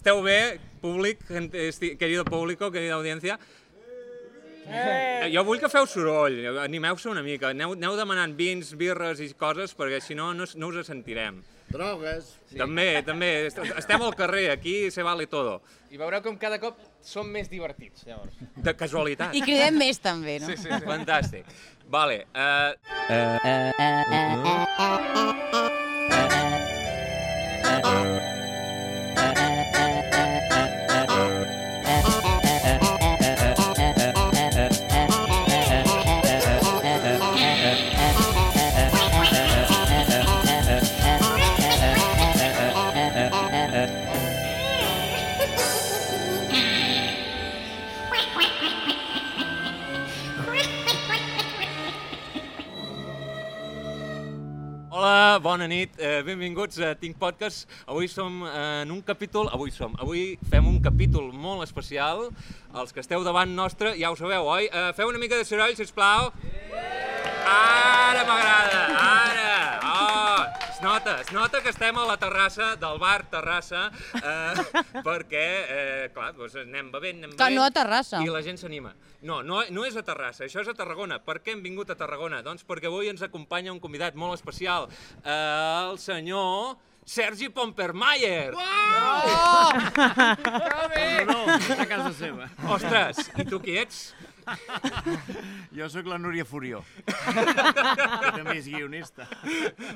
Esteu bé, públic, querido público, querida audiencia? Eh. Jo vull que feu soroll, animeu-se una mica, aneu, aneu demanant vins, birres i coses, perquè si no, no, us- no us sentirem. Drogues. Sí. També, també, est- estem al carrer, aquí se vale todo. I veureu com cada cop som més divertits, llavors. De casualitat. I cridem més també, no? Sí, sí, sí. Fantàstic. Vale, uh, Bona nit, eh, benvinguts a Tinc Podcast. Avui som eh, en un capítol, avui som, avui fem un capítol molt especial. Els que esteu davant nostre ja ho sabeu, oi? Eh, feu una mica de soroll, sisplau. Ara m'agrada, ara! Oh, es nota, es nota que estem a la terrassa del bar Terrassa, eh, perquè, eh, clar, doncs anem bevent, anem Que bevent... no a Terrassa. I la gent s'anima. No, no, no és a Terrassa, això és a Tarragona. Per què hem vingut a Tarragona? Doncs perquè avui ens acompanya un convidat molt especial, eh, el senyor Sergi Pompermayer. No, no, a casa seva. Ostres, i tu qui ets? Jo sóc la Núria Furió, que també és guionista.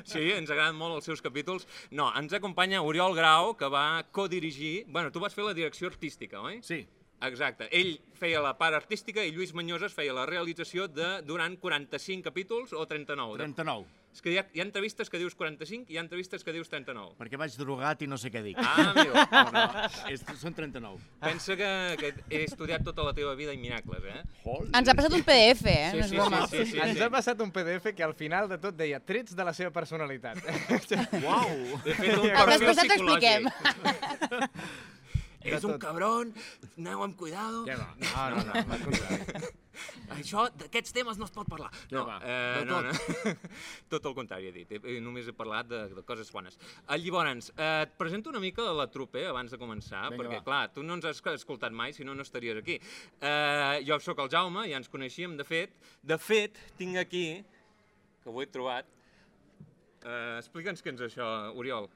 Sí, ens agraden molt els seus capítols. No, ens acompanya Oriol Grau, que va codirigir... Bueno, tu vas fer la direcció artística, oi? Sí, Exacte. Ell feia la part artística i Lluís Manyoses feia la realització de durant 45 capítols o 39. 39, És que hi ha, hi ha entrevistes que dius 45 i hi ha entrevistes que dius 39. perquè vaig drogat i no sé què dic. Ah, amigo. No, no, és, són 39. Pensa que, que he estudiat tota la teva vida en miracles, eh? Ens ha passat un PDF, eh? Sí, no és sí, sí, sí, sí, Ens sí. ha passat un PDF que al final de tot deia trets de la seva personalitat. Uau! He fet un perfil expliquem. És un cabron, aneu amb cuidado. Què va? No, no, no, al contrari. Això, d'aquests temes no es pot parlar. Què No, va? eh, no, no. tot el contrari he dit, he, he, només he parlat de, de coses bones. Eh, llavors, eh, et presento una mica la trupe abans de començar, Vinga, perquè, va. clar, tu no ens has escoltat mai, si no, no estaries aquí. Eh, jo sóc el Jaume, ja ens coneixíem, de fet. De fet, tinc aquí, que ho he trobat, eh, explica'ns què és això, Oriol.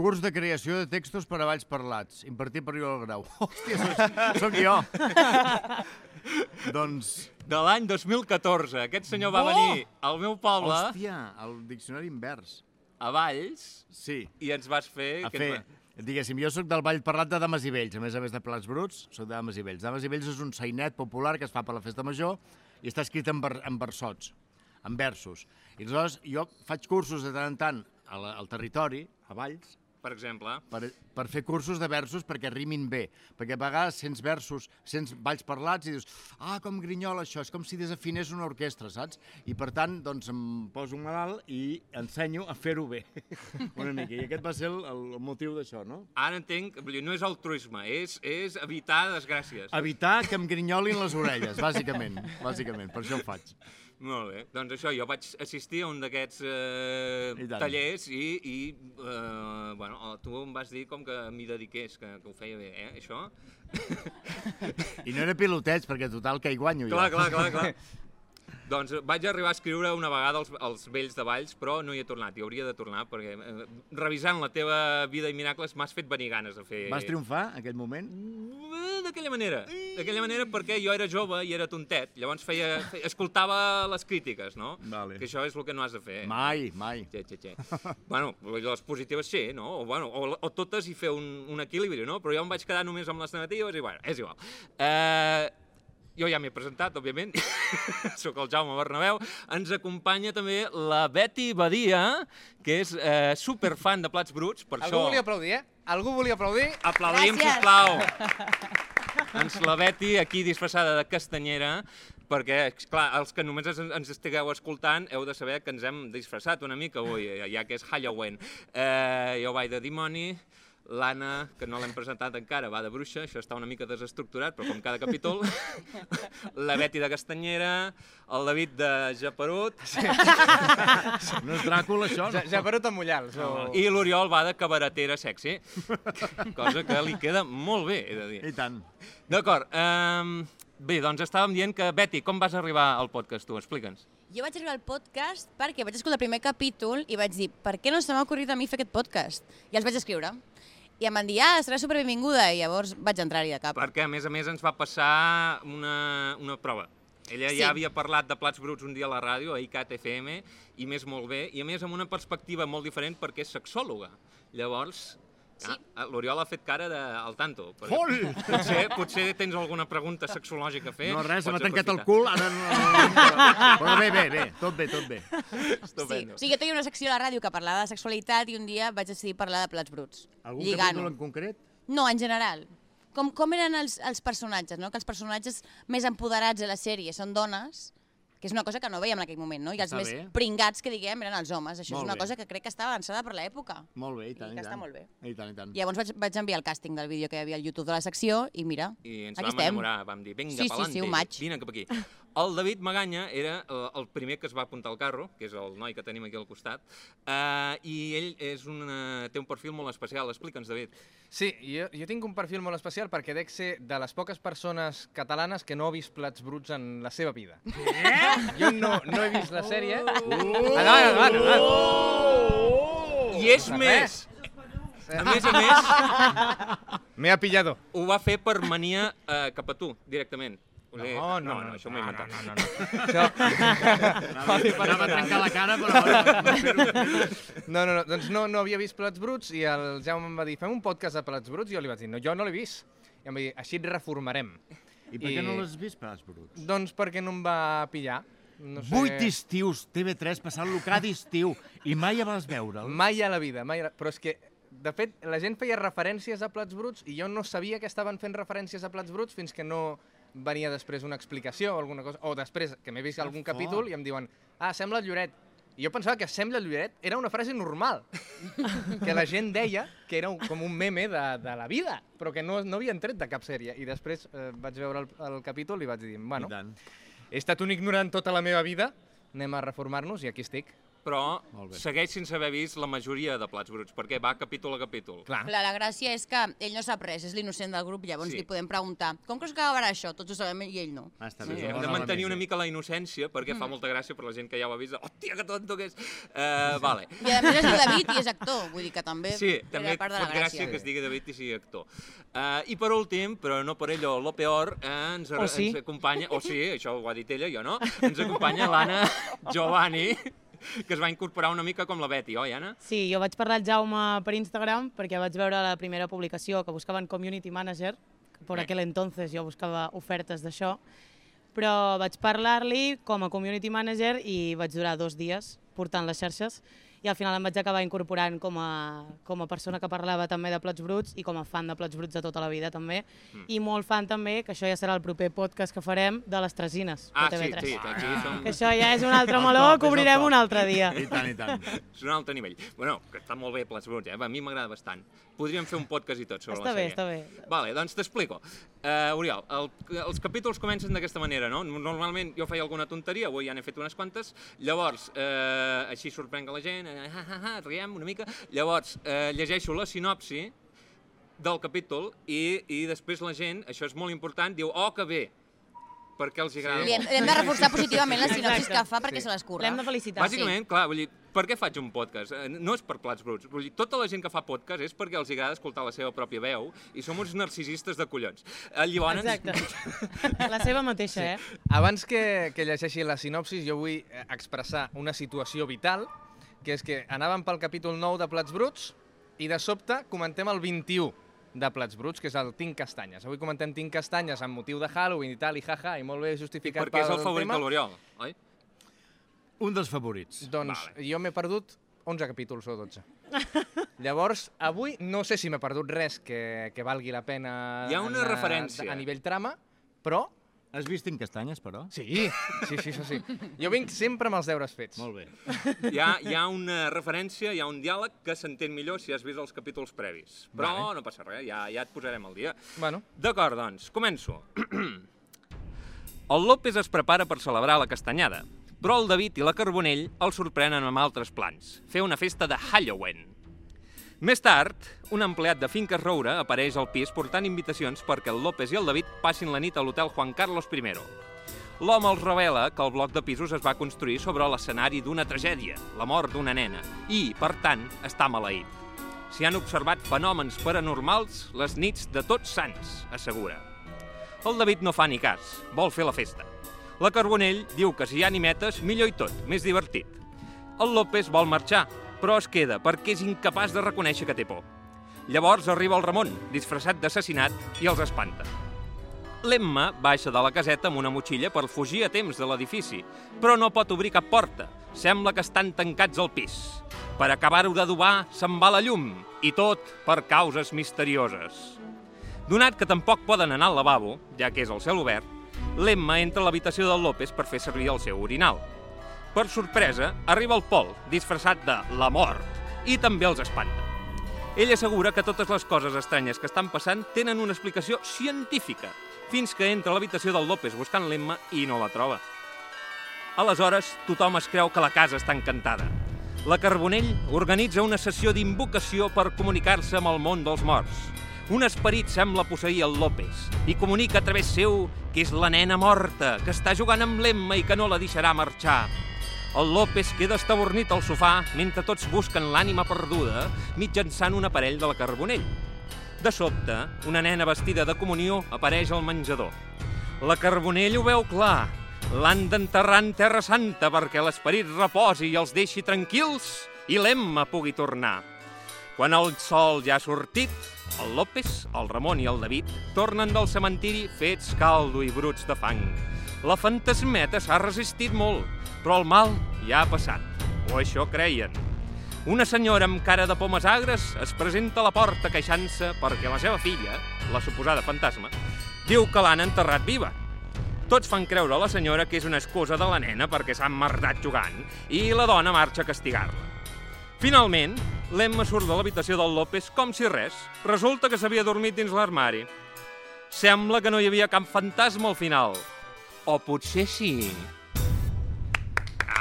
Curs de creació de textos per a balls parlats, impartit per Oriol Grau. Hòstia, soc, soc jo. doncs, De l'any 2014, aquest senyor va Oh! venir al meu poble, hòstia, el diccionari invers. a Valls, Sí, i ens vas fer... a fer... ens va- Diguéssim, jo sóc del ball parlat de Dames i Vells, a més a més de Plats Bruts, sóc de Dames i Vells. Dames i Vells és un sainet popular que es fa per la festa major i està escrit en, ver, en versots, en versos. I aleshores jo faig cursos de tant en tant a la, al territori, a Valls, Per exemple, per, per fer cursos de versos perquè rimin bé. Perquè a vegades sents versos, sents balls parlats i dius ah, com grinyola això, és com si desafinés una orquestra, saps? I per tant, doncs em poso malalt i ensenyo a fer-ho bé, una mica. I aquest va ser el, el motiu d'això, no? ara entenc, no és altruisme, és, és evitar desgràcies. Evitar que em grinyolin les orelles, bàsicament. Bàsicament, per això ho faig. Molt bé, doncs això, jo vaig assistir a un d'aquests eh, I tallers i, i eh, bueno, tu em vas dir com que m'hi dediqués, que, que ho feia bé, eh, això? I no era piloteig, perquè total que hi guanyo jo. Clar, clar, clar, clar. Doncs vaig arribar a escriure una vegada els, els vells de Valls, però no hi he tornat, hi hauria de tornar, perquè eh, revisant la teva vida i miracles m'has fet venir ganes de fer... Vas triomfar, en aquell moment? Eh, D'aquella manera, d'aquella manera perquè jo era jove i era tontet, llavors feia, feia escoltava les crítiques, no? Vale. Que això és el que no has de fer. Mai, mai. Xe, xe, xe. bueno, les positives sí, no? O, bueno, o, o totes i fer un, un equilibri, no? Però jo em vaig quedar només amb les negatives i, bueno, és igual. Eh, jo ja m'he presentat, òbviament, sóc el Jaume Bernabéu. Ens acompanya també la Betty Badia, que és eh, superfan de Plats Bruts, per Algú això... volia aplaudir, eh? Algú volia aplaudir? Aplaudim, Gràcies. sisplau. Ens la Betty aquí disfressada de castanyera, perquè, clar, els que només ens, ens estigueu escoltant heu de saber que ens hem disfressat una mica avui, ja que és Halloween. Eh, jo vaig de dimoni, L'Anna, que no l'hem presentat encara, va de bruixa, això està una mica desestructurat, però com cada capítol. la Beti de Castanyera, el David de Japerut, No és Dràcula, això? Ja, ja per a Mullals. O... i l'Oriol va de cabaretera sexy, cosa que li queda molt bé, he de dir. I tant. D'acord, um, bé, doncs estàvem dient que, Beti, com vas arribar al podcast, tu? Explica'ns. Jo vaig arribar al podcast perquè vaig escoltar el primer capítol i vaig dir, per què no se m'ha ocorrit a mi fer aquest podcast? I els vaig escriure. I em van dir, ah, serà superbenvinguda, i llavors vaig entrar-hi de cap. Perquè, a més a més, ens va passar una, una prova. Ella Sí. ja havia parlat de plats bruts un dia a la ràdio, a ICAT FM, i més molt bé, i a més amb una perspectiva molt diferent perquè és sexòloga. Llavors, Sí. ah, l'Oriol ha fet cara de, al tanto. Fol! Potser, potser tens alguna pregunta sexològica a fer. No, res, se m'ha tancat el cul, ara no... Però bé, bé, bé, tot bé, tot bé. Sí. Estupendo. O sigui, jo tenia una secció a la ràdio que parlava de sexualitat i un dia vaig decidir parlar de plats bruts. Algun lligant-ho. capítol en concret? No, en general. Com, com eren els, els personatges, no? Que els personatges més empoderats de la sèrie són dones, que és una cosa que no veiem en aquell moment, no? I els Està més bé. pringats, que diguem, eren els homes. Això Molt és una bé. cosa que crec que està avançada per l'època. Molt bé, i tant, I i, que tant. està molt bé. I tant, i tant. I llavors vaig, vaig enviar el càsting del vídeo que hi havia al YouTube de la secció i mira, I ens aquí vam estem. enamorar, vam dir, vinga, Sí, sí, sí, pa'lante, un maig. vine cap aquí. El David Maganya era eh, el primer que es va apuntar al carro, que és el noi que tenim aquí al costat, eh, i ell és una, té un perfil molt especial. Explica'ns, David. Sí, jo, jo tinc un perfil molt especial perquè dec ser de les poques persones catalanes que no ha vist plats bruts en la seva vida. Eh? Jo no, no he vist la sèrie. Uh! Endavant, endavant, endavant. I és de més! A més a més, Me ha pillado. ho va fer per mania eh, cap a tu, directament. Dir, No, no, no, això m'ho he no, inventat. no, no, no. Això... Anava a trencar la cara, però... No, no, no, doncs no, no havia vist Plats Bruts i el Jaume em va dir, fem un podcast de Plats Bruts i jo li vaig dir, no, jo no l'he vist. I em va dir, així et reformarem. I per què no l'has vist, Plats Bruts? Doncs perquè no em va pillar. No sé... Vuit estius, TV3, passant-lo cada estiu, i mai vas veure'l. Mai a la vida, mai a la... Però és que, de fet, la gent feia referències a Plats Bruts i jo no sabia que estaven fent referències a Plats Bruts fins que no venia després una explicació o alguna cosa. O després, que m'he vist algun capítol i em diuen, ah, sembla el Lloret. I jo pensava que sembla el Lloret era una frase normal, que la gent deia que era com un meme de, de la vida, però que no, no havien tret de cap sèrie. I després eh, vaig veure el, el capítol i vaig dir, bueno, he estat un ignorant tota la meva vida, anem a reformar-nos i aquí estic. Però segueix sense haver vist la majoria de plats bruts, perquè va capítol a capítol. Clar. Clar, la gràcia és que ell no sap res, és l'innocent del grup, llavors Sí. li podem preguntar com creus que acabarà això? Tots ho sabem i ell no. Ah, està Sí, bé. hem de mantenir una mica la innocència, perquè fa molta gràcia per la gent que ja ho ha vist. Hòstia, que tonto que és! Uh, vale. I a més es diu David i és actor, vull dir que també Sí, també part de la gràcia gràcia. que es digui David i sigui actor. Uh, I per últim, però no per ello lo peor, uh, ens, O sí. ens acompanya... O sí, això ho ha dit ella, jo no. Ens acompanya l'Anna Giovanni, que es va incorporar una mica com la Betty, oi, Anna? Sí, jo vaig parlar al Jaume per Instagram perquè vaig veure la primera publicació que buscaven Community Manager, que per Bé. aquell entonces jo buscava ofertes d'això, però vaig parlar-li com a Community Manager i vaig durar dos dies portant les xarxes i al final em vaig acabar incorporant com a, com a persona que parlava també de Plats Bruts i com a fan de Plats Bruts de tota la vida també Mm. i molt fan també, que això ja serà el proper podcast que farem, de les Tresines Ah, de sí, TV3. sí, aquí som... Que això ja és un altre El meló, que obrirem un altre dia. I tant, i tant. És un altre nivell. Bueno, que està molt bé Plats Bruts, eh? A mi m'agrada bastant. Podríem fer un podcast i tot sobre Està la bé, sèrie. està bé. Vale, doncs t'explico. Uh, Oriol, el, els capítols comencen d'aquesta manera, no? Normalment jo feia alguna tonteria, avui ja n'he fet unes quantes, llavors uh, així sorprenc a la gent, ha, ha, ha, riem una mica, llavors uh, llegeixo la sinopsi del capítol i, i després la gent, això és molt important, diu, oh, que bé, perquè els agrada Li hem, molt. hem de reforçar positivament les sinopsis Exacte. que fa perquè Sí. se les curra. L'hem de felicitar. Bàsicament, clar, vull dir, per què faig un podcast? Eh, No és per plats bruts. Vull dir, tota la gent que fa podcast és perquè els agrada escoltar la seva pròpia veu i som uns narcisistes de collons. Eh, Llavors, Exacte. La seva mateixa, eh? Abans que, que llegeixi la sinopsis, jo vull eh, expressar una situació vital, que és que anàvem pel capítol 9 de Plats Bruts i de sobte comentem el 21 de Plats Bruts, que és el Tinc Castanyes. Avui comentem Tinc Castanyes amb motiu de Halloween i tal, i jaja, i molt bé justificat perquè és el pel favorit tema. de l'Oriol, oi? Un dels favorits. Doncs Vale. jo m'he perdut 11 capítols o 12. Llavors, avui no sé si m'he perdut res que, que valgui la pena Hi ha una en, referència. a nivell trama, però Has vist en castanyes, però? Sí, sí, sí, això sí. Jo vinc sempre amb els deures fets. Molt bé. Hi ha, hi ha una referència, hi ha un diàleg que s'entén millor si has vist els capítols previs. Però Vale. no passa res, ja, ja et posarem al dia. Bueno, D'acord, doncs, començo. El López es prepara per celebrar la castanyada, però el David i la Carbonell el sorprenen amb altres plans, fer una festa de Halloween. Més tard, un empleat de Finques Roure apareix al pis portant invitacions perquè el López i el David passin la nit a l'hotel Juan Carlos I. L'home els revela que el bloc de pisos es va construir sobre l'escenari d'una tragèdia, la mort d'una nena, i, per tant, està maleït. S'hi han observat fenòmens paranormals les nits de tots sants, assegura. El David no fa ni cas, vol fer la festa. La Carbonell diu que si hi ha animetes, millor i tot, més divertit. El López vol marxar, però es queda perquè és incapaç de reconèixer que té por. Llavors arriba el Ramon, disfressat d'assassinat, i els espanta. L'Emma baixa de la caseta amb una motxilla per fugir a temps de l'edifici, però no pot obrir cap porta. Sembla que estan tancats al pis. Per acabar-ho d'adobar, se'n va la llum, i tot per causes misterioses. Donat que tampoc poden anar al lavabo, ja que és el cel obert, l'Emma entra a l'habitació del López per fer servir el seu orinal. Per sorpresa, arriba el Pol, disfressat de la mort, i també els espanta. Ell assegura que totes les coses estranyes que estan passant tenen una explicació científica, fins que entra a l'habitació del López buscant l'Emma i no la troba. Aleshores, tothom es creu que la casa està encantada. La Carbonell organitza una sessió d'invocació per comunicar-se amb el món dels morts. Un esperit sembla posseir el López i comunica a través seu que és la nena morta, que està jugant amb l'Emma i que no la deixarà marxar. El López queda estabornit al sofà mentre tots busquen l'ànima perduda mitjançant un aparell de la Carbonell. De sobte, una nena vestida de comunió apareix al menjador. La Carbonell ho veu clar. L'han d'enterrar en Terra Santa perquè l'esperit reposi i els deixi tranquils i l'Emma pugui tornar. Quan el sol ja ha sortit, el López, el Ramon i el David tornen del cementiri fets caldo i bruts de fang. La fantasmeta s'ha resistit molt, però el mal ja ha passat. O això creien. Una senyora amb cara de pomes agres es presenta a la porta queixant-se perquè la seva filla, la suposada fantasma, diu que l'han enterrat viva. Tots fan creure a la senyora que és una excusa de la nena perquè s'ha emmerdat jugant i la dona marxa a castigar-la. Finalment, l'Emma surt de l'habitació del López com si res. Resulta que s'havia dormit dins l'armari. Sembla que no hi havia cap fantasma al final. O potser sí.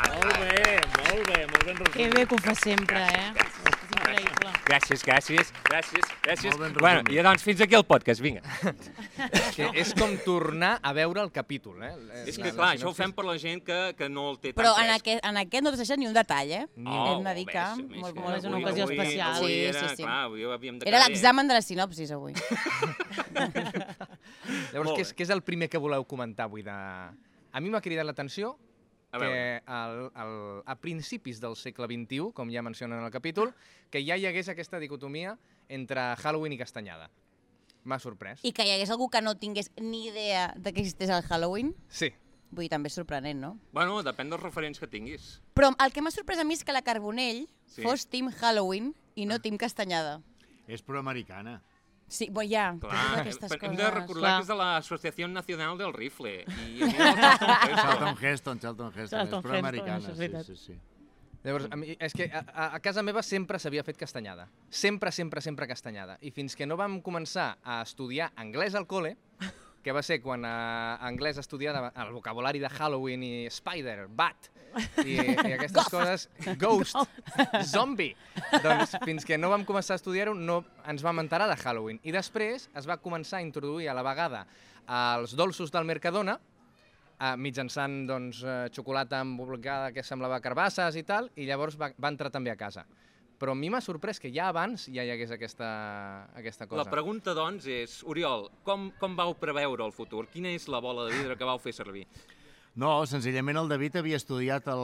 Molt bé, molt bé, molt ben resumit. Que bé que ho fa sempre, eh? És increïble. Gràcies, gràcies, gràcies, gràcies. Molt ben Bueno, resumit. i doncs fins aquí el podcast, vinga. que és com tornar a veure el capítol, eh? És que, la clar, això ho fem per la gent que, que no el té tan Però en fresc. aquest, en aquest no t'has deixat ni un detall, eh? Oh, Hem de dir que... molt, molt, és una avui- ocasió avui- especial. Avui Sí, era, sí, sí. clar, avui havíem de Era l'examen de la sinopsis, avui. Llavors, què és, què és el primer que voleu comentar avui? De... A mi m'ha cridat l'atenció que al, al, a principis del segle XXI, com ja mencionen en el capítol, que ja hi hagués aquesta dicotomia entre Halloween i Castanyada. M'ha sorprès. I que hi hagués algú que no tingués ni idea de que existeix el Halloween, Sí. vull dir, també és sorprenent, no? Bueno, depèn dels referents que tinguis. Però el que m'ha sorprès a mi és que la Carbonell Sí. fos Team Halloween i no Team Castanyada. És proamericana. Sí, bo, ja, Clar, aquestes hem coses. de recordar Clar. que és de l'Associació Nacional del Rifle. I Charlton Heston. Charlton Heston, Charlton és proamericana, sí, sí, sí. Llavors, a mi, és que a, a- a casa meva sempre s'havia fet castanyada. Sempre, sempre, sempre castanyada. I fins que no vam començar a estudiar anglès al col·le, que va ser quan a anglès estudiava el vocabulari de Halloween i Spider, Bat, i, i aquestes coses, Ghost, Zombie. Doncs fins que no vam començar a estudiar-ho no ens vam enterar de Halloween. I després es va començar a introduir a la vegada els dolços del Mercadona, eh, mitjançant doncs, eh, xocolata embolcada que semblava carbasses i tal, i llavors va, va entrar també a casa. Però a mi m'ha sorprès que ja abans ja hi hagués aquesta, aquesta cosa. La pregunta, doncs, és, Oriol, com, com vau preveure el futur? Quina és la bola de vidre que vau fer servir? No, senzillament el David havia estudiat el,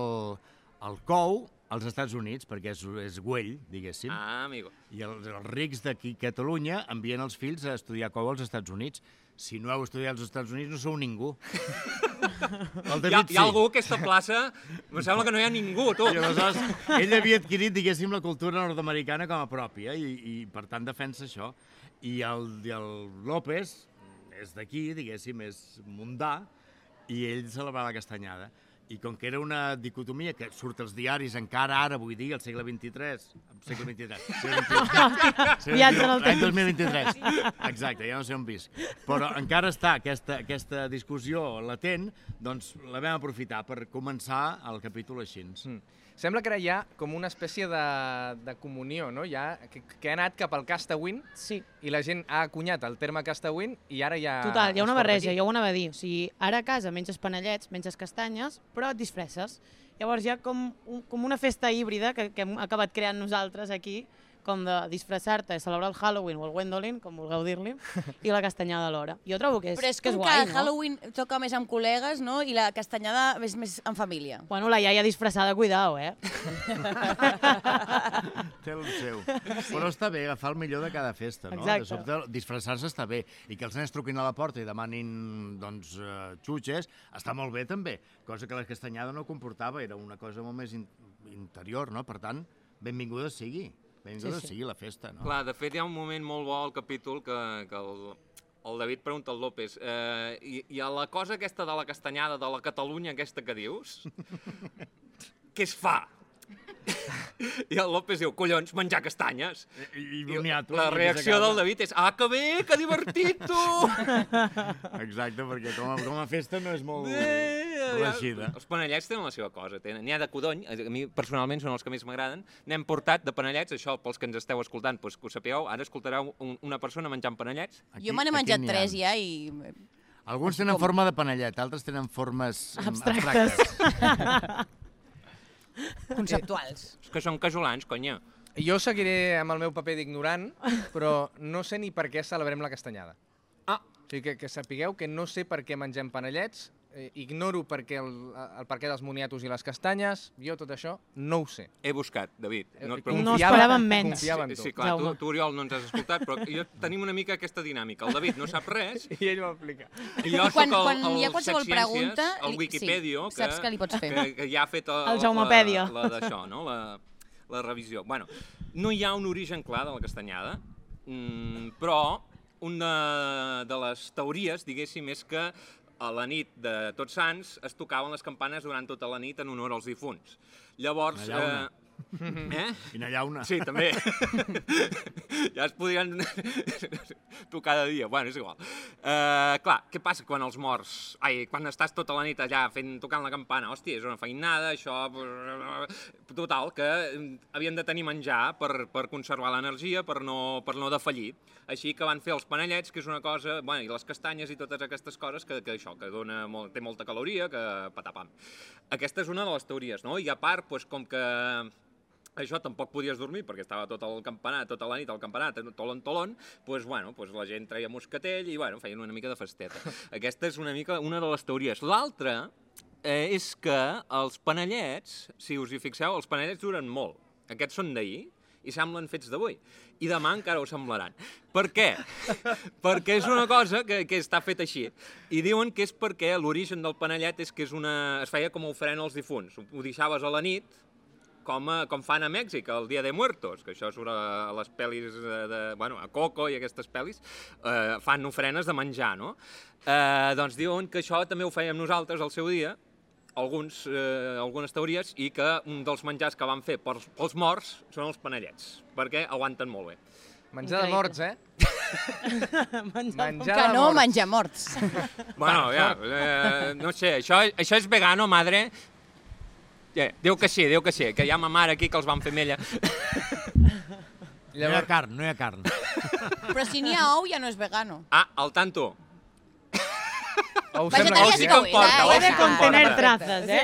el COU als Estats Units, perquè és, és güell, diguéssim, Ah, amigo. i els, els rics d'aquí Catalunya envien els fills a estudiar COU als Estats Units. Si no heu estudiat als Estats Units no sou ningú. El David Hi ha, sí. hi ha algú a aquesta plaça? Em sembla que no hi ha ningú, tu. I aleshores ell havia adquirit, diguéssim, la cultura nord-americana com a pròpia i, i per tant defensa això. I el, i el López és d'aquí, diguéssim, és mundà, i ell celebrava la castanyada. I com que era una dicotomia que surt als diaris encara ara, vull dir, al segle XXIII, segle XXIII, segle XXIII, Viatge en el l'any temps. 2023, exacte, ja no sé on visc. Però encara està aquesta, aquesta discussió latent, doncs la vam aprofitar per començar el capítol així. Mm. Sembla que ara hi ha com una espècie de, de comunió, no? Ja, que, que ha anat cap al Castawin Sí, i la gent ha acunyat el terme Castawin i ara ja... total, hi ha una barreja, aquí. jo ho anava a dir. O sigui, ara a casa menges panellets, menges castanyes, però et disfresses. Llavors hi ha com, un, com una festa híbrida que, que hem acabat creant nosaltres aquí, com de disfressar-te, celebrar el Halloween o el Gwendolyn, com vulgueu dir-li, i la castanyada alhora. Jo trobo que és, Però és que és guai, que no? Halloween toca més amb col·legues, no? I la castanyada és més en família. Bueno, la iaia disfressada, cuidao, eh? Té el seu. Però està bé agafar el millor de cada festa, no? Exacte. De sobte, disfressar-se està bé. I que els nens truquin a la porta i demanin, doncs, uh, xutxes, està molt bé també. Cosa que la castanyada no comportava, era una cosa molt més in interior, no? Per tant, benvinguda sigui. Benvinguda Sí, sí. sigui la festa, no? Clar, de fet hi ha un moment molt bo al capítol que, que el, el David pregunta al López eh, i, i a la cosa aquesta de la castanyada, de la Catalunya aquesta que dius, què es fa? I el López diu, collons, menjar castanyes. I, i I boniato, la reacció del David és, ah, que bé, que divertit, tu! Exacte, perquè com a, com a festa no és molt Eh, reeixida. Els panellets tenen la seva cosa. N'hi ha de codony, a mi personalment són els que més m'agraden. N'hem portat de panellets, això pels que ens esteu escoltant, doncs que ho sapigueu, ara escoltareu un, una persona menjant panellets. Aquí- jo me n'he menjat tres ja i... Alguns tenen forma de panellet, altres tenen formes mm, Abstractes. conceptuals. És que són casolans, conya. Jo seguiré amb el meu paper d'ignorant, però no sé ni per què celebrem la castanyada. Ah, O sigui, que, que sapigueu que no sé per què mengem panellets, eh, ignoro per què el, el per què dels moniatos i les castanyes, jo tot això no ho sé. he buscat, David. No et Eh. No esperàvem menys. Confiava en Sí, tu. sí, clar, tu, tu, Oriol, no ens has escoltat, però jo tenim una mica aquesta dinàmica. El David no sap res, I ell m'ho explica. i jo Quan- el, quan el hi ha qualsevol pregunta, el Wikipedia, sí, saps que li pots fer. Que, que ja ha fet el, El Jaumepèdia. la, la d'això, no? La, la revisió. Bueno, no hi ha un origen clar de la castanyada, mm, però una de les teories, diguéssim, és que a la nit de Tots Sants es tocaven les campanes durant tota la nit en honor als difunts. Llavors... Eh, eh? I una llauna. Sí, també. ja es podrien tocar de dia. Bueno, és igual. Uh, clar, què passa quan els morts... Ai, quan estàs tota la nit allà fent, tocant la campana? Hòstia, és una feinada, això... Total, que havien de tenir menjar per, per conservar l'energia, per, no, per no defallir. Així que van fer els panellets, que és una cosa... Bueno, i les castanyes i totes aquestes coses que, que això, que dona molt, té molta caloria, que patapam. Aquesta és una de les teories, no? I a part, doncs, com que això tampoc podies dormir perquè estava tot el campanat, tota la nit al campanat, tolon, tolon, doncs, bueno, doncs la gent treia moscatell i, bueno, feien una mica de festeta. Aquesta és una mica una de les teories. L'altra eh, és que els panellets, si us hi fixeu, els panellets duren molt. Aquests són d'ahir i semblen fets d'avui. I demà encara ho semblaran. Per què? perquè és una cosa que, que està feta així. I diuen que és perquè l'origen del panellet és que és una... es feia com a ofrena als difunts. Ho deixaves a la nit, com, a, com fan a Mèxic, el Dia de Muertos, que això surt a, a les pel·lis de, de, bueno, a Coco i aquestes pel·lis, eh, fan ofrenes de menjar, no? Eh, doncs diuen que això també ho fèiem nosaltres al seu dia, alguns, eh, algunes teories, i que un dels menjars que van fer pels, pels morts són els panellets, perquè aguanten molt bé. Menjar de morts, eh? Menjar Menjar Que de no morts. menjar morts. Bueno, ja, eh, no sé, això, això és vegano, madre? Yeah, diu que sí, diu que sí, que hi ha ma mare aquí que els van fer mella. No hi ha carn, no hi ha carn. Però si n'hi ha ou ja no és vegano. Ah, al tanto. Ou sembla sí que que ho com és, porta, eh? o Puede sí que em porta. trazas, eh?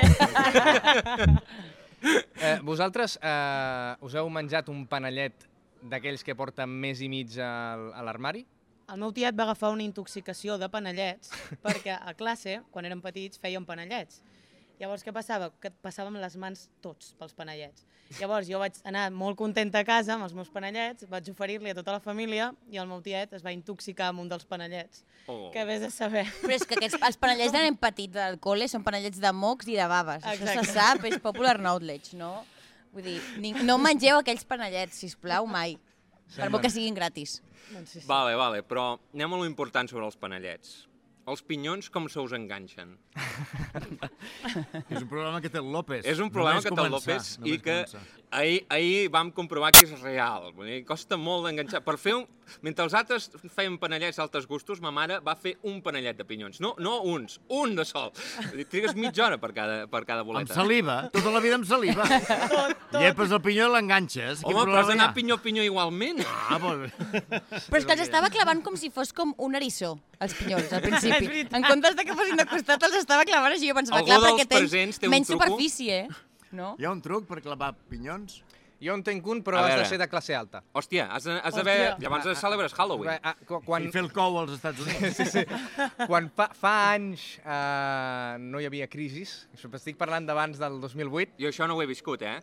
Eh, vosaltres eh, us heu menjat un panellet d'aquells que porten més i mig al, a l'armari? El meu tiet va agafar una intoxicació de panellets perquè a classe, quan érem petits, fèiem panellets. Llavors, què passava? Que passàvem les mans tots pels panellets. Llavors, jo vaig anar molt contenta a casa amb els meus panellets, vaig oferir-li a tota la família i el meu tiet es va intoxicar amb un dels panellets. Oh. Que vés a saber. Però és que aquests, els panellets de nen petit del col·le són panellets de mocs i de baves. Això Exacte. se sap, és popular knowledge, no? Vull dir, ni, no mengeu aquells panellets, si plau mai. Per molt que siguin gratis. Doncs sí, sí. Vale, vale, però anem a lo important sobre els panellets. Els pinyons com se us enganxen? És un problema que té el López. És un problema Només que té el López i que començar. Ahir, ahir vam comprovar que és real. Vull dir, costa molt d'enganxar. Per fer un... Mentre els altres feien panellets d'altres gustos, ma mare va fer un panellet de pinyons. No, no uns, un de sol. Dir, Trigues mitja hora per cada, per cada Amb boleta. saliva, tota la vida amb saliva. Llepes el pinyó i l'enganxes. Home, però has d'anar pinyó a pinyó igualment. Ah, doncs... Però és que els estava clavant com si fos com un eriçó, els pinyons, al principi. en comptes de que fossin de costat, els estava clavant així. Jo pensava, Algú clar, perquè tens presents té un menys truco? superfície, eh? No? Hi ha un truc per clavar pinyons? Jo en tenc un, però A has veure. de ser de classe alta. Hòstia, has de- has d'haver... Llavors celebres Halloween. Ah, qu- Quan, I fer el cou als Estats Units. sí, sí. Quan fa, fa anys eh, no hi havia crisis, això estic parlant d'abans del 2008, Jo això no ho he viscut, eh?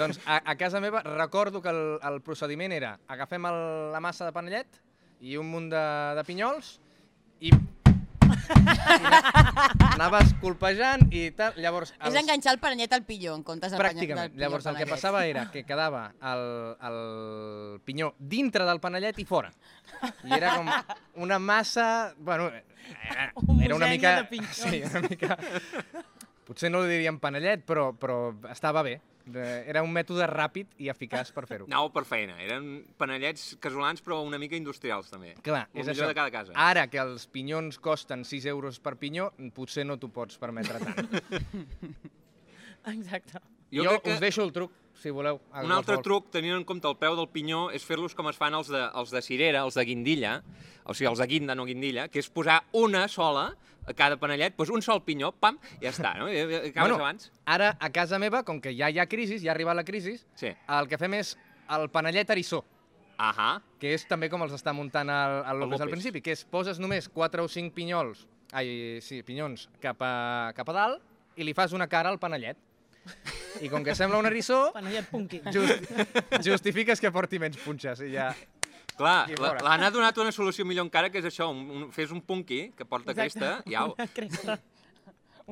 doncs a, a casa meva recordo que el, el procediment era agafem el, la massa de panellet i un munt de, de pinyols i, anaves colpejant i tal. Llavors, És enganxar el panellet al pinyó, en comptes del Pràcticament. Llavors el que passava era que quedava el, el pinyó dintre del panellet i fora. I era com una massa... Bueno, era, era una mica... Sí, una mica... Potser no li diríem panellet, però, però estava bé. De- Era un mètode ràpid i eficaç per fer-ho. Anava per feina. Eren panellets casolans, però una mica industrials, també. Clar, El és això. de cada casa. Ara que els pinyons costen 6 euros per pinyó, potser no t'ho pots permetre tant. Exacte. Jo, crec us deixo el truc, si voleu. Un altre truc, tenint en compte el preu del pinyó, és fer-los com es fan els de, els de cirera, els de guindilla, o sigui, els de guinda, no guindilla, que és posar una sola a cada panellet, doncs un sol pinyó, pam, i ja està, no? I, acabes abans. ara a casa meva, com que ja hi ha crisi, ja ha arribat la crisi, Sí. el que fem és el panellet erissó, Ahà. que és també com els està muntant el, el López al principi, que és poses només 4 o 5 pinyols, ai, sí, pinyons cap a, cap a dalt i li fas una cara al panellet. I com que sembla un erissó, Panellet punky. just, justifiques que porti menys punxes i ja... Clar, l'Anna ha donat una solució millor encara, que és això, un, un, fes un punky que porta Exacte. cresta, i au. Una cresta.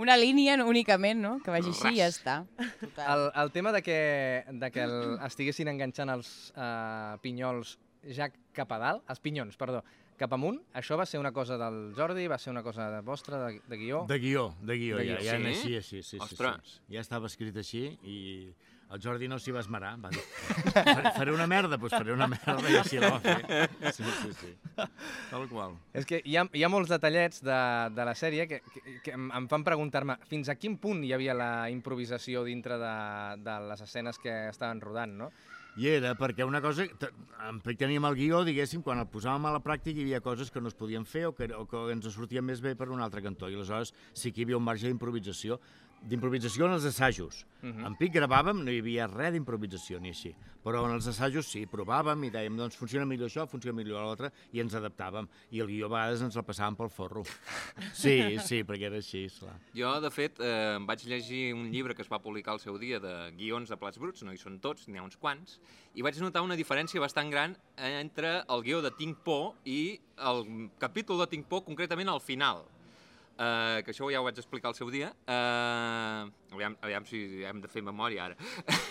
Una línia únicament, no? Que vagi així i ja està. Total. El, el tema de que, de que el, estiguessin enganxant els uh, pinyols ja cap a dalt, els pinyons, perdó, cap amunt, això va ser una cosa del Jordi, va ser una cosa de vostra, de, de guió? De guió, de guió, De ja, guió. ja Sí? naixia així, sí, sí, Ostres. sí. Ja estava escrit així i el Jordi no s'hi va esmerar, va dir, "Faré- una merda, doncs faré una merda i així la va fer. Sí, sí, sí. Tal qual. És que hi ha, hi ha molts detallets de, de la sèrie que, que, que em, fan preguntar-me fins a quin punt hi havia la improvisació dintre de, de les escenes que estaven rodant, no? I era perquè una cosa, teníem el guió, diguéssim, quan el posàvem a la pràctica hi havia coses que no es podien fer o que, o que ens sortien més bé per un altre cantó, i aleshores sí que hi havia un marge d'improvisació, d'improvisació en els assajos. Uh -huh. En Pic gravàvem, no hi havia res d'improvisació ni així, però en els assajos sí, provàvem i dèiem, doncs funciona millor això, funciona millor l'altre, i ens adaptàvem, i el guió a vegades ens el passàvem pel forro. Sí, sí, perquè era així, esclar. Jo, de fet, eh, vaig llegir un llibre que es va publicar al seu dia de guions de plats bruts, no hi són tots, n'hi ha uns quants, i vaig notar una diferència bastant gran entre el guió de Tinc por i el capítol de Tinc por, concretament al final. Uh, que això ja ho vaig explicar al seu dia. Uh, aviam, aviam si hem de fer memòria ara.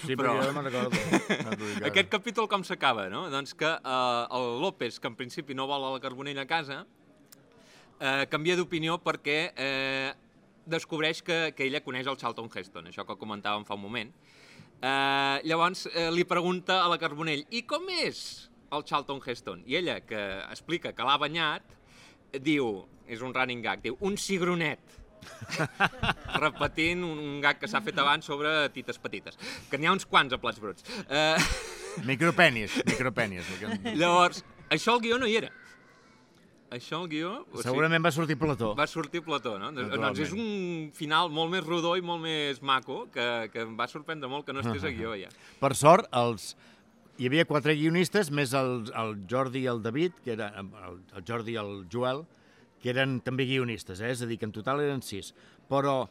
Sí, però, perquè jo no me'n recordo. Aquest capítol com s'acaba, no? Doncs que uh, el López, que en principi no vol a la Carbonell a casa, uh, canvia d'opinió perquè uh, descobreix que, que ella coneix el Charlton Heston, això que comentàvem fa un moment. Uh, llavors uh, li pregunta a la Carbonell, i com és el Charlton Heston? I ella, que explica que l'ha banyat, diu, és un running gag, diu, un cigronet repetint un, un gag que s'ha fet abans sobre tites petites, que n'hi ha uns quants a plats bruts. Uh, Micropenis, micropenis. el dic. llavors, això al guió no hi era. Això al guió... O Segurament va sortir Plató. va sortir Plató, no? Doncs, doncs és un final molt més rodó i molt més maco, que, que em va sorprendre molt que no estés a guió, ja. Per sort, els... hi havia quatre guionistes, més el, el Jordi i el David, que era el, el Jordi i el Joel, que eren també guionistes, eh? és a dir, que en total eren sis. Però